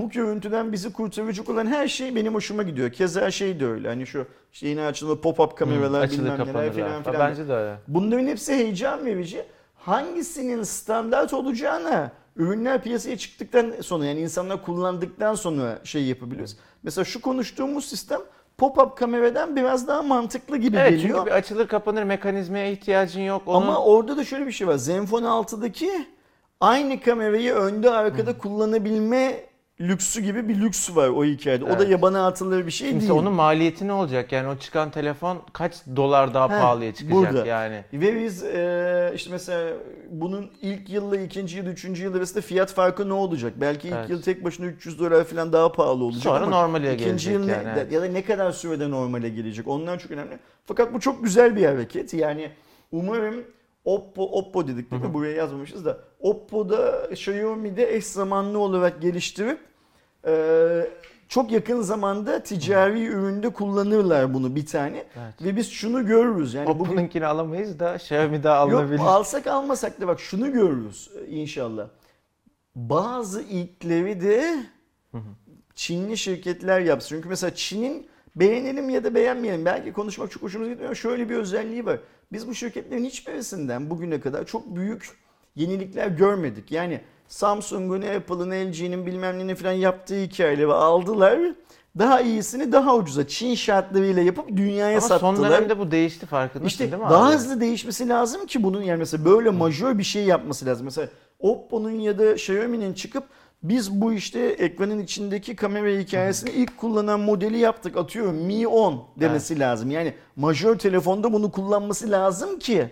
bu görüntüden bizi kurtaracak olan her şey benim hoşuma gidiyor. Keza şey de öyle hani şu işte yine açılan pop-up kameralar Açılır bilmem neler filan filan. Bence de öyle. Bunların hepsi heyecan verici. Hangisinin standart olacağına ürünler piyasaya çıktıktan sonra yani insanlar kullandıktan sonra şey yapabiliyoruz. Mesela şu konuştuğumuz sistem pop-up kameradan biraz daha mantıklı gibi Evet geliyor. çünkü bir açılır kapanır mekanizmaya ihtiyacın yok. Onun... Ama orada da şöyle bir şey var. Zenfone 6'daki aynı kamerayı önde arkada kullanabilme lüksü gibi bir lüks var o hikayede. O da Evet. yabana atılır bir şey Kimse değil. onun maliyeti ne olacak? Yani o çıkan telefon kaç dolar daha Heh, pahalıya çıkacak burada. yani. Ve biz e, işte mesela bunun ilk yılla ikinci yıl, üçüncü yıl arasında fiyat farkı ne olacak? Belki ilk Evet. yıl tek başına 300 dolar falan daha pahalı olacak Sonra ama normale ikinci gelecek yıl ne, yani, evet. ya da ne kadar sürede normale gelecek? Onlar çok önemli. Fakat bu çok güzel bir hareket. Yani umarım Oppo, Oppo dedik değil mi? Buraya yazmamışız da. Oppo'da Xiaomi'de eş zamanlı olarak geliştirip e, çok yakın zamanda ticari üründe kullanırlar bunu bir tane. Evet. Ve biz şunu görürüz. Yani bugün Oppo'nunkini alamayız da Xiaomi'de alınabilir. Yok alsak almasak da bak şunu görürüz e, inşallah. Bazı ilkleri de Çinli şirketler yapsın. Çünkü mesela Çin'in beğenelim ya da beğenmeyelim. Belki konuşmak çok hoşumuza gitmiyor ama şöyle bir özelliği var. Biz bu şirketlerin hiçbirisinden bugüne kadar çok büyük yenilikler görmedik. Yani Samsung'un, Apple'ın, LG'nin bilmem ne falan yaptığı hikayeleri aldılar. Daha iyisini daha ucuza Çin şartlarıyla yapıp dünyaya Ama son sattılar. dönemde bu değişti farkındasın İşte değil mi daha abi? hızlı değişmesi lazım ki bunun yani mesela böyle majör bir şey yapması lazım. Mesela Oppo'nun ya da Xiaomi'nin çıkıp biz bu işte ekranın içindeki kamera hikayesini ilk kullanan modeli yaptık atıyorum Mi 10 demesi lazım. Yani majör telefonda bunu kullanması lazım ki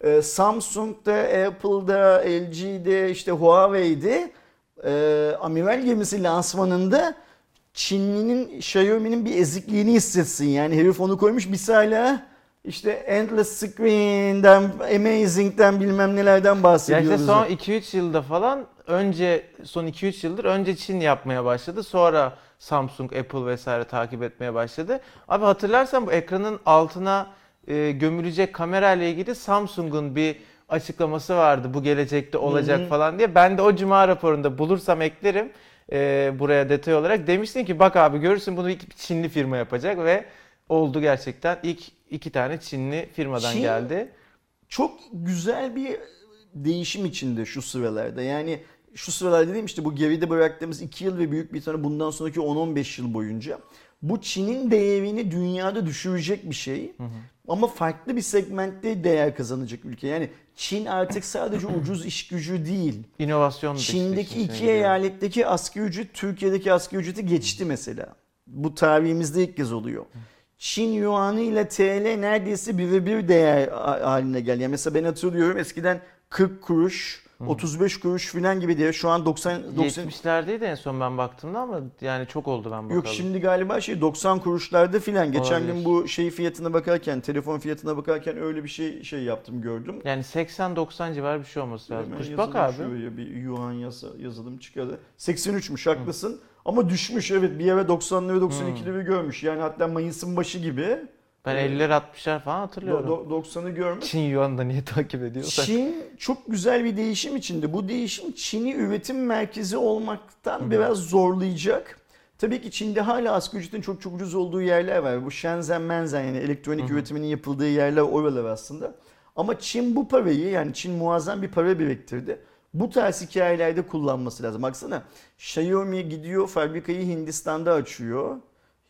e, Samsung'da, Apple'da, LG'de, işte Huawei'de e, amiral gemisi lansmanında Çinli'nin Xiaomi'nin bir ezikliğini hissetsin. Yani herif onu koymuş biz hala işte Endless Screen'den, Amazing'den bilmem nelerden Ya işte bahsediyoruz. son 2-3 yılda falan önce son 2-3 yıldır önce Çin yapmaya başladı. Sonra Samsung, Apple vesaire takip etmeye başladı. Abi hatırlarsan bu ekranın altına e, gömülecek kamera ile ilgili Samsung'un bir açıklaması vardı. Bu gelecekte olacak Hı hı. falan diye. Ben de o cuma raporunda bulursam eklerim e, buraya detay olarak. Demiştin ki bak abi görürsün bunu ilk Çinli firma yapacak ve oldu gerçekten. İlk iki tane Çinli firmadan Çin- geldi. çok güzel bir değişim içinde şu sıralarda. Yani şu sıralar dediğim işte bu geride bıraktığımız 2 yıl ve büyük bir tane bundan sonraki 10-15 yıl boyunca bu Çin'in değerini dünyada düşürecek bir şey. Ama farklı bir segmentte değer kazanacak ülke. Yani Çin artık sadece [CLEARS THROAT] ucuz iş gücü değil. İnovasyon da işte Çin'deki içine iki eyaletteki asgari ücret Türkiye'deki asgari ücreti geçti mesela. Bu tarihimizde ilk kez oluyor. Çin Yuan'ı ile TL neredeyse birebir değer ha- haline geldi. Yani mesela ben hatırlıyorum eskiden 40 kuruş, 35 kuruş falan gibi diye şu an 90 90 70'lerdeydi en son ben baktığımda ama yani çok oldu ben bakalım. Yok şimdi galiba şey 90 kuruşlarda filan. Geçen Olabilir. gün bu şey fiyatına bakarken, telefon fiyatına bakarken öyle bir şey şey yaptım gördüm. Yani 80-90 civarı bir şey olması lazım. Hemen Kuş yazalım bak abi. Şuraya bir yuan yasa, yazalım çıkardı. 83'müş haklısın. Ama düşmüş evet bir ara 90'ları 92'leri görmüş. Yani hatta Mayıs'ın başı gibi. Ben Evet. 50'ler 60'lar falan hatırlıyorum. do- 90'ı görmüş. Çin Yuan'ı da niye takip ediyorsak. Çin çok güzel bir değişim içinde. Bu değişim Çin'i üretim merkezi olmaktan biraz zorlayacak. Tabii ki Çin'de hala asgari ücretin çok çok ucuz olduğu yerler var. Bu Shenzhen, Menzen yani elektronik üretiminin yapıldığı yerler oralar aslında. Ama Çin bu parayı yani Çin muazzam bir para biriktirdi. Bu tarz hikayelerde kullanması lazım. Baksana Xiaomi gidiyor fabrikayı Hindistan'da açıyor.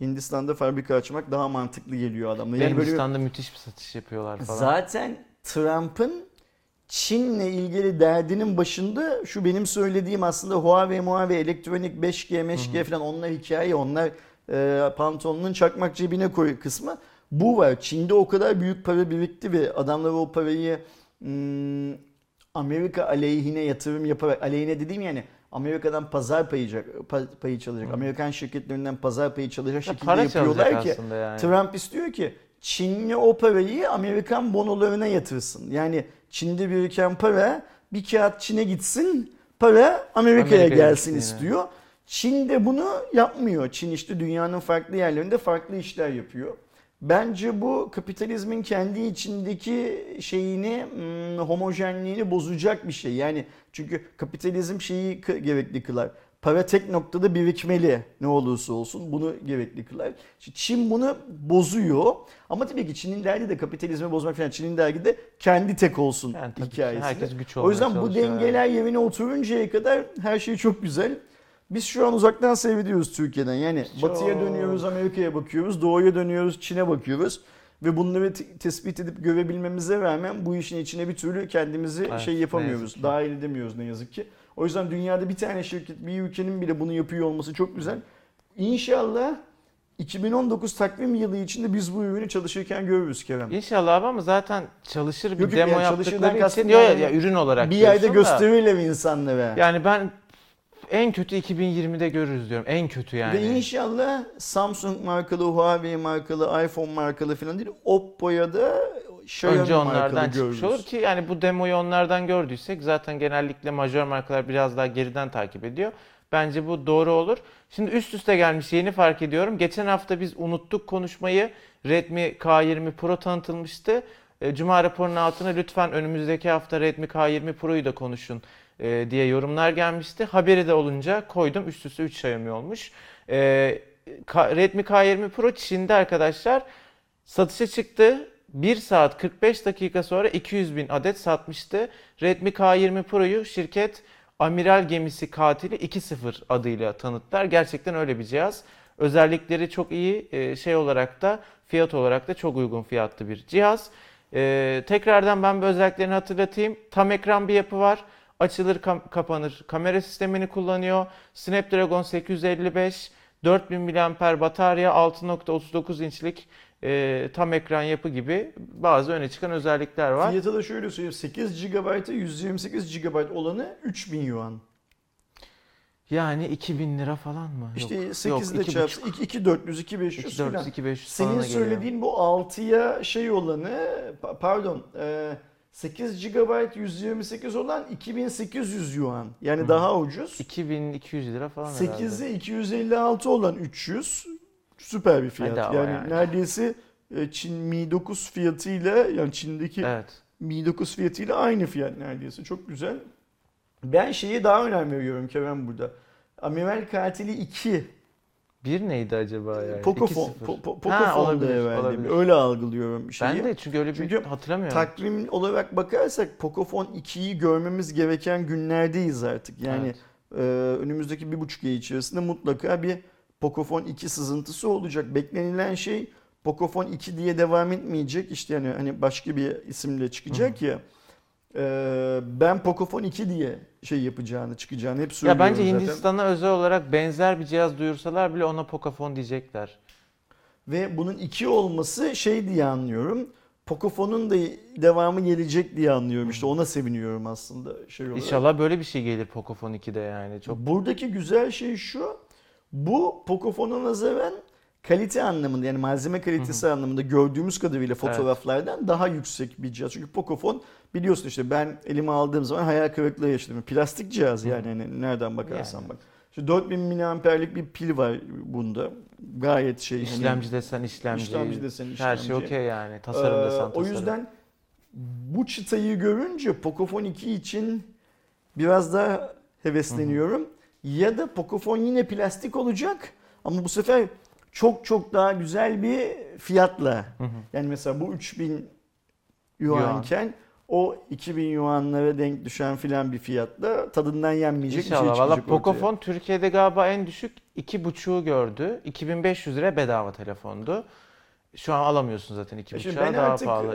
Hindistan'da fabrika açmak daha mantıklı geliyor adamlara. Ve Yani böyle Hindistan'da müthiş bir satış yapıyorlar falan. Zaten Trump'ın Çin'le ilgili derdinin başında şu benim söylediğim aslında Huawei, Huawei, elektronik 5G, 5G falan onlar hikaye, onlar e, pantolonun çakmak cebine koy kısmı. Bu var. Çin'de o kadar büyük para birikti ve adamlar o parayı hmm, Amerika aleyhine yatırım yaparak, aleyhine dediğim yani Amerika'dan pazar payı, pa- payı çalacak. Amerikan şirketlerinden pazar payı çalacak Ya şekilde yapıyorlar ki. yani. Trump istiyor ki Çinli o parayı Amerikan bonolarına yatırsın. Yani Çin'de biriken para bir kağıt Çin'e gitsin, para Amerika'ya Amerika'ya gelsin gitsin istiyor. Çin de bunu yapmıyor. Çin işte dünyanın farklı yerlerinde farklı işler yapıyor. Bence bu kapitalizmin kendi içindeki şeyini, hmm, homojenliğini bozacak bir şey. Yani çünkü kapitalizm şeyi gerekli kılar. Para tek noktada birikmeli ne olursa olsun bunu gerekli kılar. Çin bunu bozuyor. Ama tabii ki Çin'in derdi de kapitalizmi bozmak falan. Çin'in derdi de kendi tek olsun Yani hikayesi. herkes güç o yüzden bu dengeler yerine oturuncaya kadar her şey çok güzel. Biz şu an uzaktan seyrediyoruz Türkiye'den. Yani Çok. batıya dönüyoruz, Amerika'ya bakıyoruz, doğuya dönüyoruz, Çin'e bakıyoruz. Ve bunları te- tespit edip görebilmemize rağmen bu işin içine bir türlü kendimizi Evet, şey yapamıyoruz. Dahil edemiyoruz ne yazık ki. O yüzden dünyada bir tane şirket, bir ülkenin bile bunu yapıyor olması çok güzel. İnşallah 2019 takvim yılı içinde biz bu ürünü çalışırken görürüz Kerem. İnşallah abi ama zaten çalışır bir Yok, demo yani yaptıkları için ya, ya ürün olarak Bir yerde diyorsun da. gösterirler insanlara. Yani ben en kötü 2020'de görürüz diyorum. En kötü yani. Ve inşallah Samsung markalı, Huawei markalı, iPhone markalı falan değil, Oppo'ya da Xiaomi Önce onlardan çıkmış olur ki yani bu demoyu onlardan gördüysek zaten genellikle majör markalar biraz daha geriden takip ediyor. Bence bu doğru olur. Şimdi üst üste gelmiş yeni fark ediyorum. Geçen hafta biz unuttuk konuşmayı. Redmi K20 Pro tanıtılmıştı. E, Cuma raporunun altına lütfen önümüzdeki hafta Redmi K20 Pro'yu da konuşun e, diye yorumlar gelmişti. Haberi de olunca koydum. Üst üste 3 Xiaomi olmuş. E, Redmi K20 Pro Çin'de arkadaşlar satışa çıktı. 1 saat 45 dakika sonra 200 bin adet satmıştı. Redmi K20 Pro'yu şirket Amiral Gemisi Katili 2.0 adıyla tanıttılar. Gerçekten öyle bir cihaz. Özellikleri çok iyi. e, Şey olarak da fiyat olarak da çok uygun fiyatlı bir cihaz. E, tekrardan ben bu özelliklerini hatırlatayım. Tam ekran bir yapı var. Açılır kam- kapanır kamera sistemini kullanıyor. Snapdragon 855 4000 mAh batarya 6.39 inçlik e, tam ekran yapı gibi bazı öne çıkan özellikler var. Fiyatı da şöyle söyleyeyim. 8 GB'a 128 GB olanı 3000 yuan. Yani 2000 lira falan mı? İşte Yok, 8 yok, ile çarpsa buçuk. 2400 2500 2, falan. 400, 2500 Senin falana geliyor. söylediğin bu 6'ya şey olanı pa- pardon e, 8 GB 128 olan 2800 yuan. Yani Hı. daha ucuz. 2200 lira falan herhalde. 8'e 256 olan 300 süper bir fiyat. Bedava yani, yani. neredeyse e, Çin Mi 9 fiyatıyla yani Çin'deki Evet. Mi 9 fiyatıyla aynı fiyat neredeyse. Çok güzel. Ben şeye daha önem veriyorum Kerem burada. Amiral Katili 2. Bir neydi acaba yani? 2.0. Po- po- herhalde. olabilir. Öyle algılıyorum şeyi. Ben de çünkü öyle bir Çünkü hatırlamıyorum. Takvim olarak bakarsak Pocophone 2'yi görmemiz gereken günlerdeyiz artık. Yani Evet. e, önümüzdeki bir buçuk ay içerisinde mutlaka bir Pocophone 2 sızıntısı olacak. Beklenilen şey Pocophone 2 diye devam etmeyecek. İşte yani hani başka bir isimle çıkacak ya. Ee, ben Pocophone 2 diye şey yapacağını, çıkacağını hep Ya söylüyorum bence zaten. Hindistan'a özel olarak benzer bir cihaz duyursalar bile ona Pocophone diyecekler. Ve bunun 2 olması şey diye anlıyorum. Pocophone'un da devamı gelecek diye anlıyorum. İşte ona seviniyorum aslında şey olarak. İnşallah böyle bir şey gelir Pocophone 2'de yani. Çok Buradaki güzel şey şu. Bu Pocophone'a nazaran kalite anlamında yani malzeme kalitesi anlamında gördüğümüz kadarıyla fotoğraflardan daha yüksek bir cihaz. Çünkü Pocophone biliyorsun işte ben elime aldığım zaman hayal kırıklığı yaşadım. Plastik cihaz yani hani nereden bakarsan Yani. bak. İşte 4000 miliamperlik bir pil var bunda. Gayet şey. hani- işlemci desen işlemci. İşlemci desen Her şey işlemci. okey yani. Tasarım Ee, desen O tasarım. yüzden bu çıtayı görünce Pocophone 2 için biraz daha hevesleniyorum. Ya da Pocophone yine plastik olacak ama bu sefer çok çok daha güzel bir fiyatla. Hı hı. Yani mesela bu 3000 Yuan. yuanken o 2000 yuanlara denk düşen filan bir fiyatla tadından yenmeyecek bir şey İnşallah. çıkacak Valla ortaya. Pocophone Türkiye'de galiba en düşük 2.5'u gördü. 2500 lira bedava telefondu. Şu an alamıyorsun zaten E 2.5'a Şimdi ben daha artık pahalı.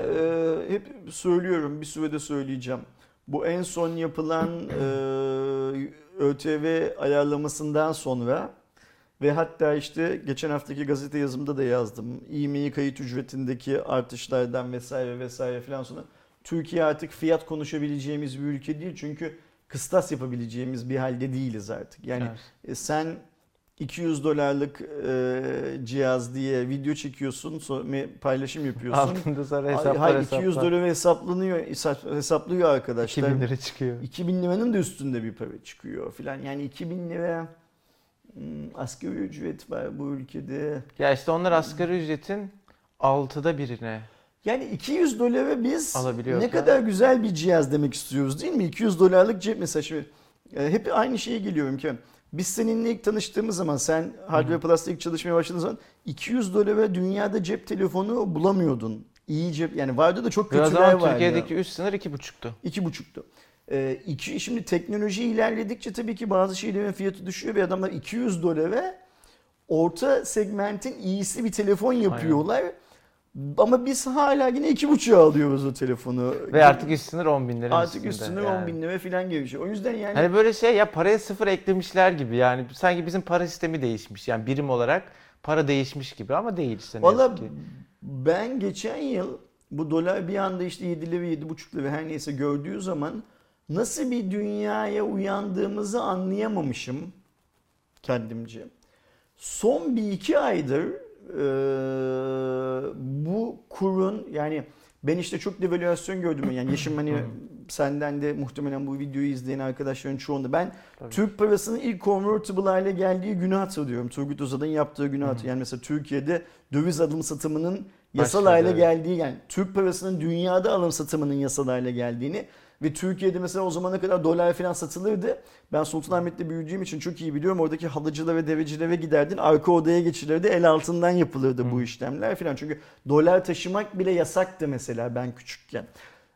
e, hep söylüyorum bir sürede söyleyeceğim. Bu en son yapılan [CLEARS THROAT] e, ÖTV ayarlamasından sonra ve hatta işte geçen haftaki gazete yazımda da yazdım. İğmeyi kayıt ücretindeki artışlardan vesaire vesaire filan sonra Türkiye artık fiyat konuşabileceğimiz bir ülke değil. Çünkü kıstas yapabileceğimiz bir halde değiliz artık. Yani Evet. e, sen 200 dolarlık e, cihaz diye video çekiyorsun, sonra paylaşım yapıyorsun. Altında sonra hesaplar hayır, hesaplar. 200 dolar hesaplanıyor, hesap- hesaplıyor arkadaşlar. 2000 lira çıkıyor. 2000 liranın da üstünde bir para çıkıyor filan. Yani 2000 lira Hmm, asgari ücret var bu ülkede. Ya işte onlar asgari ücretin altıda birine. Yani 200 dolara biz ne kadar güzel bir cihaz demek istiyoruz değil mi? 200 dolarlık cep mesela şimdi hep aynı şeye geliyorum ki. Biz seninle ilk tanıştığımız zaman sen Hardware Plus'ta ilk çalışmaya başladığın zaman 200 dolara dünyada cep telefonu bulamıyordun. İyi cep yani vardı da çok kötüler vardı. Türkiye'deki üst sınır 2,5'tu. 2,5'tu. E, iki, şimdi teknoloji ilerledikçe tabii ki bazı şeylerin fiyatı düşüyor ve adamlar 200 dolara orta segmentin iyisi bir telefon yapıyorlar. Aynen. Ama biz hala yine iki buçuğa alıyoruz o telefonu. Ve artık üst sınır 10 bin lira. Artık üst sınır yani. 10 bin lira falan gelişiyor. O yüzden yani... Hani böyle şey ya paraya sıfır eklemişler gibi yani sanki bizim para sistemi değişmiş. Yani birim olarak para değişmiş gibi ama değil işte Valla ben geçen yıl bu dolar bir anda işte 7 lira 7,5 lira her neyse gördüğü zaman nasıl bir dünyaya uyandığımızı anlayamamışım kendimce. Son bir iki aydır e, bu kurun yani ben işte çok devalüasyon gördüm yani yaşım hani senden de muhtemelen bu videoyu izleyen arkadaşların çoğunda ben Tabii. Türk parasının ilk convertible hale geldiği günü hatırlıyorum. Turgut Özal'ın yaptığı günü hatırlıyorum. Yani mesela Türkiye'de döviz alım satımının yasal Başladı, hale evet. geldiği yani Türk parasının dünyada alım satımının yasal hale geldiğini ve Türkiye'de mesela o zamana kadar dolar falan satılırdı. Ben Sultanahmet'te büyüdüğüm için çok iyi biliyorum. Oradaki halıcılara ve devecilere giderdin. Arka odaya geçilirdi. El altından yapılırdı bu işlemler falan. Çünkü dolar taşımak bile yasaktı mesela ben küçükken.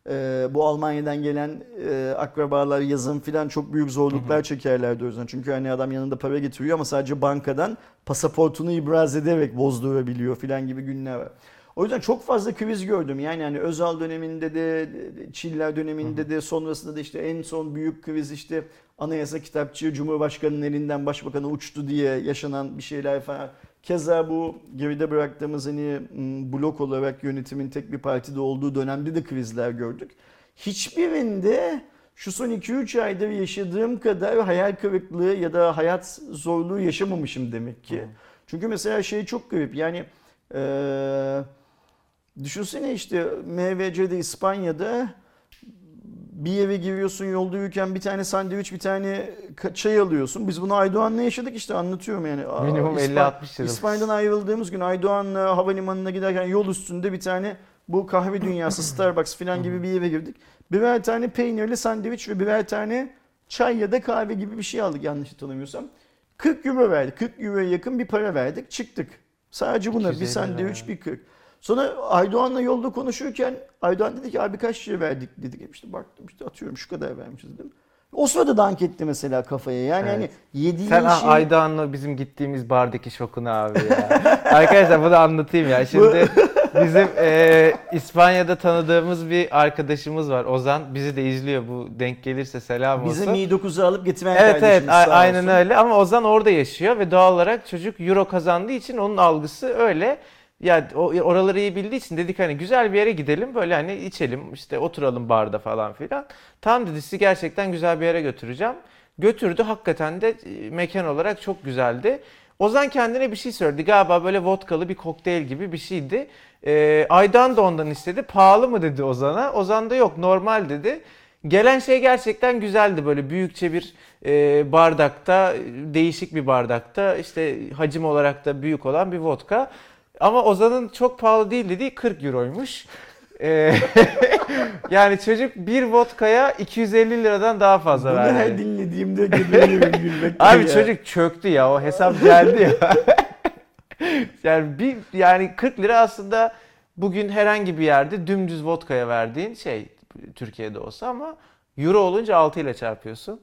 Ee, bu Almanya'dan gelen e, akrabalar yazın filan çok büyük zorluklar çekerlerdi o yüzden. Çünkü hani adam yanında para getiriyor ama sadece bankadan pasaportunu ibraz ederek bozdurabiliyor filan gibi günler var. O yüzden çok fazla kriz gördüm. Yani hani Özal döneminde de, Çiller döneminde de sonrasında da işte en son büyük kriz işte anayasa kitapçığı Cumhurbaşkanı'nın elinden başbakanı uçtu diye yaşanan bir şeyler falan. Keza bu geride bıraktığımız hani blok olarak yönetimin tek bir partide olduğu dönemde de krizler gördük. Hiçbirinde şu son 2-3 aydır yaşadığım kadar hayal kırıklığı ya da hayat zorluğu yaşamamışım demek ki. Çünkü mesela şey çok garip yani eee düşünsene işte MVC'de İspanya'da bir eve giriyorsun yolda yürürken bir tane sandviç bir tane çay alıyorsun. Biz bunu Aydoğan'la yaşadık işte anlatıyorum yani. Minimum İspa- 50-60 lira. İspanya'dan ayrıldığımız gün Aydoğan'la havalimanına giderken yol üstünde bir tane bu kahve dünyası Starbucks falan gibi bir yere girdik. Birer tane peynirli sandviç ve birer tane çay ya da kahve gibi bir şey aldık yanlış hatırlamıyorsam. 40 euro verdik. 40 euroya yakın bir para verdik. Çıktık. Sadece buna bir 250 sandviç bir 40. Sonra Aydoğan'la yolda konuşurken Aydoğan dedi ki abi kaç lira verdik dedik. İşte baktım işte atıyorum şu kadar vermişiz dedim. O sırada dank etti mesela kafaya. Yani Evet. hani yediğin Sen şey... Aydoğan'la bizim gittiğimiz bardaki şokunu abi ya. [LAUGHS] Arkadaşlar bunu anlatayım ya. Şimdi Bizim e, İspanya'da tanıdığımız bir arkadaşımız var Ozan. Bizi de izliyor bu denk gelirse selam olsun. Bizim Mi 9'u alıp getiren Evet evet kardeşimiz sağ aynen olsun. öyle ama Ozan orada yaşıyor ve doğal olarak çocuk euro kazandığı için onun algısı öyle. Ya oraları iyi bildiği için dedik hani güzel bir yere gidelim böyle hani içelim işte oturalım barda falan filan. Tam dedi sizi gerçekten güzel bir yere götüreceğim. Götürdü hakikaten de e, mekan olarak çok güzeldi. Ozan kendine bir şey söyledi galiba böyle vodkalı bir kokteyl gibi bir şeydi. Ee, Aydan da ondan istedi pahalı mı dedi Ozan'a. Ozan da yok normal dedi. Gelen şey gerçekten güzeldi böyle büyükçe bir e, bardakta değişik bir bardakta işte hacim olarak da büyük olan bir vodka. Ama Ozan'ın çok pahalı değil dediği 40 euroymuş. E, [LAUGHS] yani çocuk bir vodkaya 250 liradan daha fazla Bunu her verdi. dinlediğimde geberiyorum gülmekten Abi ya. çocuk çöktü ya o hesap geldi ya. [LAUGHS] yani bir yani 40 lira aslında bugün herhangi bir yerde dümdüz vodkaya verdiğin şey Türkiye'de olsa ama euro olunca 6 ile çarpıyorsun.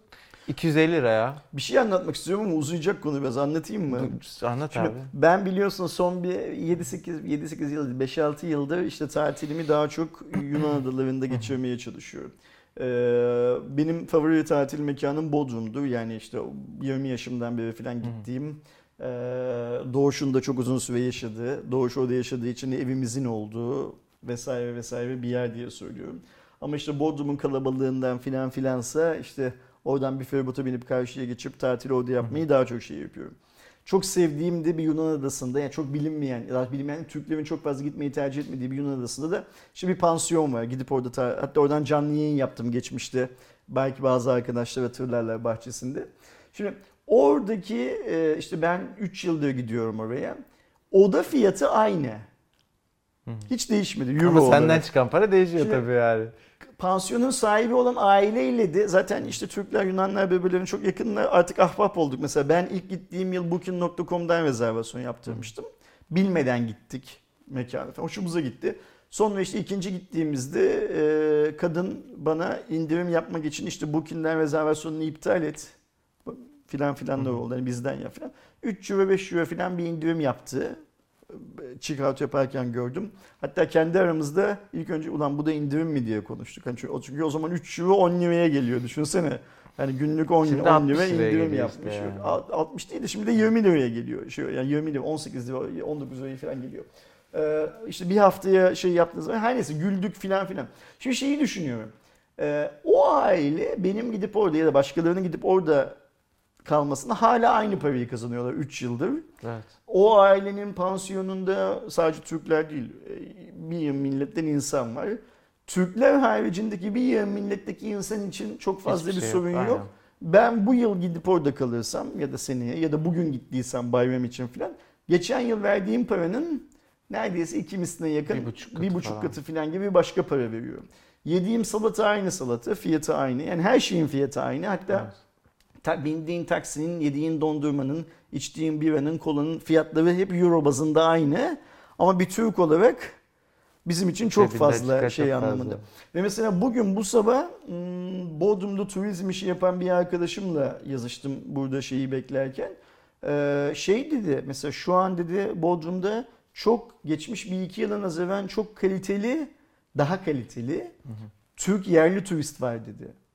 250 lira ya. Bir şey anlatmak istiyorum ama uzayacak konu biraz anlatayım mı? Anlat Şimdi abi. ben biliyorsun son bir 7-8 7-8 yıl 5-6 yıldır işte tatilimi daha çok Yunan [CLEARS THROAT] adalarında geçirmeye çalışıyorum. Ee, benim favori tatil mekanım Bodrum'dur. Yani işte 20 yaşımdan beri falan gittiğim e, Doğuş'un da çok uzun süre yaşadığı, Doğuş orada yaşadığı için evimizin olduğu vesaire vesaire bir yer diye söylüyorum. Ama işte Bodrum'un kalabalığından filan filansa işte oradan bir feribota binip karşıya geçip tatil orada yapmayı daha çok şey yapıyorum. Çok sevdiğim de bir Yunan adasında yani çok bilinmeyen bilinmeyen Türklerin çok fazla gitmeyi tercih etmediği bir Yunan adasında da işte bir pansiyon var. Gidip orada ta- hatta oradan canlı yayın yaptım geçmişte. Belki bazı arkadaşlar hatırlarlar bahçesinde. Şimdi oradaki e, işte ben 3 yıldır gidiyorum oraya. Oda fiyatı aynı. Hiç değişmedi. Euro Ama senden olarak. çıkan para değişiyor Şimdi- tabii yani. Pansiyonun sahibi olan aileyle de zaten işte Türkler Yunanlar birbirlerine çok yakınlar artık ahbap olduk. Mesela ben ilk gittiğim yıl Booking.com'dan rezervasyon yaptırmıştım. Bilmeden gittik mekana falan. Hoşumuza gitti. Sonra işte ikinci gittiğimizde e, kadın bana indirim yapmak için işte Booking'den rezervasyonunu iptal et filan filan da oldu. Yani bizden ya filan. 3 euro 5 euro filan bir indirim yaptı. Check out yaparken gördüm. Hatta kendi aramızda ilk önce ulan bu da indirim mi diye konuştuk. Hani çünkü, o- çünkü o zaman 3 euro 10 liraya geliyor düşünsene. Yani günlük 10, Şimdi 10 60 lira indirim yapmış. işte yani. Alt- 60 değil de şimdi de 20 liraya geliyor. Şey, yani 20 lira 18 lira 19 liraya falan geliyor. Ee, işte bir haftaya şey yaptığınız zaman her neyse güldük filan filan. Şimdi şeyi düşünüyorum. Ee, o aile benim gidip orada ya da başkalarının gidip orada kalmasına hala aynı parayı kazanıyorlar 3 yıldır. Evet. O ailenin pansiyonunda sadece Türkler değil e, bir milletten insan var. Türkler haricindeki bir milletteki insan için çok fazla Hiçbir bir şey sorun yok. aynen. Ben bu yıl gidip orada kalırsam ya da seneye ya da bugün gittiysem bayram için falan geçen yıl verdiğim paranın neredeyse iki misline yakın Bir buçuk katı bir buçuk falan. katı falan gibi başka para veriyorum. Yediğim salata aynı salata, fiyatı aynı. Yani her şeyin fiyatı aynı. Hatta Evet. Ta, bindiğin taksinin, yediğin dondurmanın, içtiğin biranın, kolanın fiyatları hep euro bazında aynı. Ama bir Türk olarak bizim için çok Cebinde fazla şey çok fazla. anlamında. Ve mesela bugün bu sabah hmm, Bodrum'da turizm işi yapan bir arkadaşımla yazıştım burada şeyi beklerken. Ee, şey dedi mesela şu an dedi Bodrum'da çok geçmiş bir iki yıla nazaran çok kaliteli, daha kaliteli Türk yerli turist var dedi.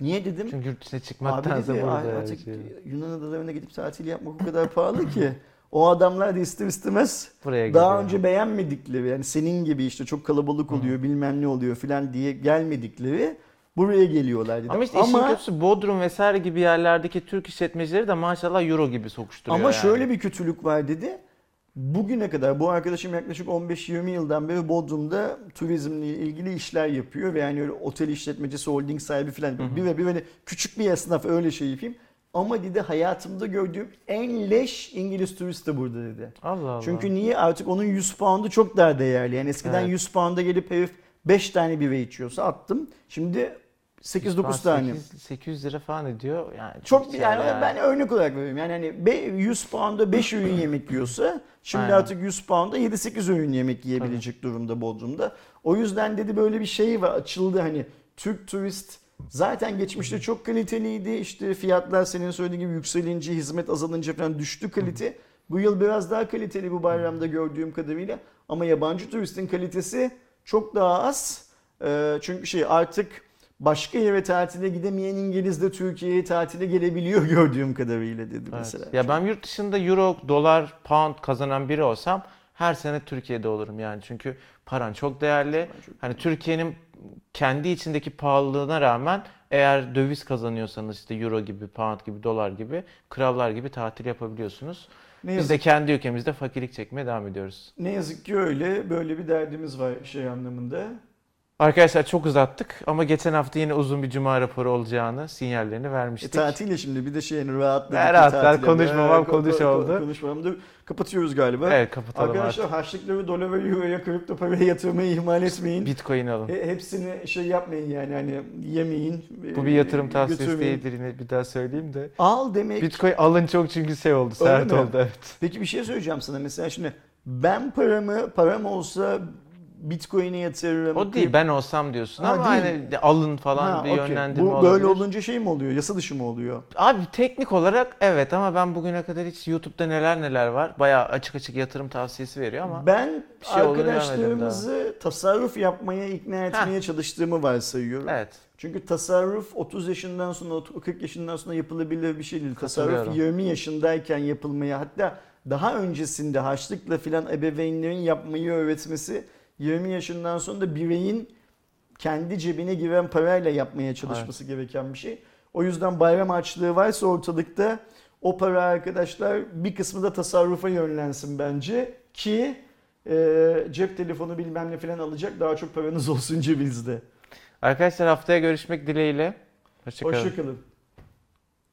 Niye dedim? Çünkü yurt dışına çıkmaktansa dedi burada artık şey. Yunan adalarına gidip tatil yapmak o kadar pahalı ki. O adamlar da ister istemez Buraya daha geliyor. önce beğenmedikleri yani senin gibi işte çok kalabalık oluyor bilmem ne oluyor filan diye gelmedikleri buraya geliyorlar dedi. Ama işte işin kötüsü Bodrum vesaire gibi yerlerdeki Türk işletmecileri de maşallah euro gibi sokuşturuyor Ama yani. şöyle bir kötülük var dedi. Bugüne kadar bu arkadaşım yaklaşık 15-20 yıldan beri Bodrum'da turizmle ilgili işler yapıyor ve yani öyle otel işletmecisi, holding sahibi falan bir ve bir böyle küçük bir esnaf öyle şey yapayım. Ama dedi hayatımda gördüğüm en leş İngiliz turist de burada dedi. Allah Allah. Çünkü niye artık onun 100 pound'u çok daha değerli. Yani eskiden Evet. 100 pound'a gelip herif 5 tane bira içiyorsa attım. Şimdi 8-9 tane. 8, 800 lira falan ediyor. Yani Çok şey yani, ben örnek olarak veriyorum. Yani hani be- 100 pound'a 5 öğün yemek yiyorsa şimdi Aynen. artık 100 pound'a 7-8 öğün yemek yiyebilecek durumda Bodrum'da. O yüzden dedi böyle bir şey var açıldı hani Türk turist zaten geçmişte çok kaliteliydi. İşte fiyatlar senin söylediğin gibi yükselince hizmet azalınca falan düştü kalite. Bu yıl biraz daha kaliteli bu bayramda gördüğüm kadarıyla ama yabancı turistin kalitesi çok daha az. Ee, çünkü şey artık başka yere tatile gidemeyen İngiliz de Türkiye'ye tatile gelebiliyor [LAUGHS] gördüğüm kadarıyla dedi Evet. mesela. Ya ben yurt dışında euro, dolar, pound kazanan biri olsam her sene Türkiye'de olurum yani. Çünkü paran çok değerli. Hani Türkiye'nin kendi içindeki pahalılığına rağmen eğer döviz kazanıyorsanız işte euro gibi, pound gibi, dolar gibi, krallar gibi tatil yapabiliyorsunuz. Ne Biz yazık, de kendi ülkemizde fakirlik çekmeye devam ediyoruz. ne yazık ki öyle böyle bir derdimiz var şey anlamında. Arkadaşlar çok uzattık ama geçen hafta yine uzun bir cuma raporu olacağını sinyallerini E, vermiştik. tatile şimdi bir de şey yani rahatladık. Ne bir rahat, rahat tatile. konuşmamam ko- konuş ko- oldu. Konuşmamam da kapatıyoruz galiba. Evet kapatalım Arkadaşlar artık. harçlıkları dolara euroya kripto paraya yatırmayı ihmal etmeyin. Bitcoin alın. E, hepsini şey yapmayın yani hani yemeyin. Bu bir e, yatırım tavsiyesi götürmeyin. değildir yine bir daha söyleyeyim de. Al demek. Bitcoin alın çok çünkü şey oldu, Öyle sert mi? oldu evet. Peki bir şey söyleyeceğim sana mesela şimdi ben paramı param olsa Bitcoin'e yatırırım. O değil ben olsam diyorsun Ha, ama değil. hani de alın falan Ha, bir okey. yönlendirme Bu olabilir. böyle olunca şey mi oluyor? Yasa dışı mı oluyor? Abi teknik olarak evet ama ben bugüne kadar hiç YouTube'da neler neler var. Bayağı açık açık yatırım tavsiyesi veriyor ama ben bir şey arkadaşlarımızı tasarruf yapmaya ikna etmeye çalıştığımı varsayıyorum. evet. Çünkü tasarruf 30 yaşından sonra 40 yaşından sonra yapılabilir bir şey değil. Tasarruf Katılıyorum. 20 yaşındayken yapılmaya hatta daha öncesinde harçlıkla filan ebeveynlerin yapmayı öğretmesi 20 yaşından sonra da bireyin kendi cebine giren parayla yapmaya çalışması gereken bir şey. O yüzden bayram harçlığı varsa ortalıkta o para arkadaşlar bir kısmı da tasarrufa yönlensin bence ki e, cep telefonu bilmem ne filan alacak daha çok paranız [LAUGHS] olsun cebinizde. Arkadaşlar haftaya görüşmek dileğiyle. Hoşçakalın. Hoşçakalın.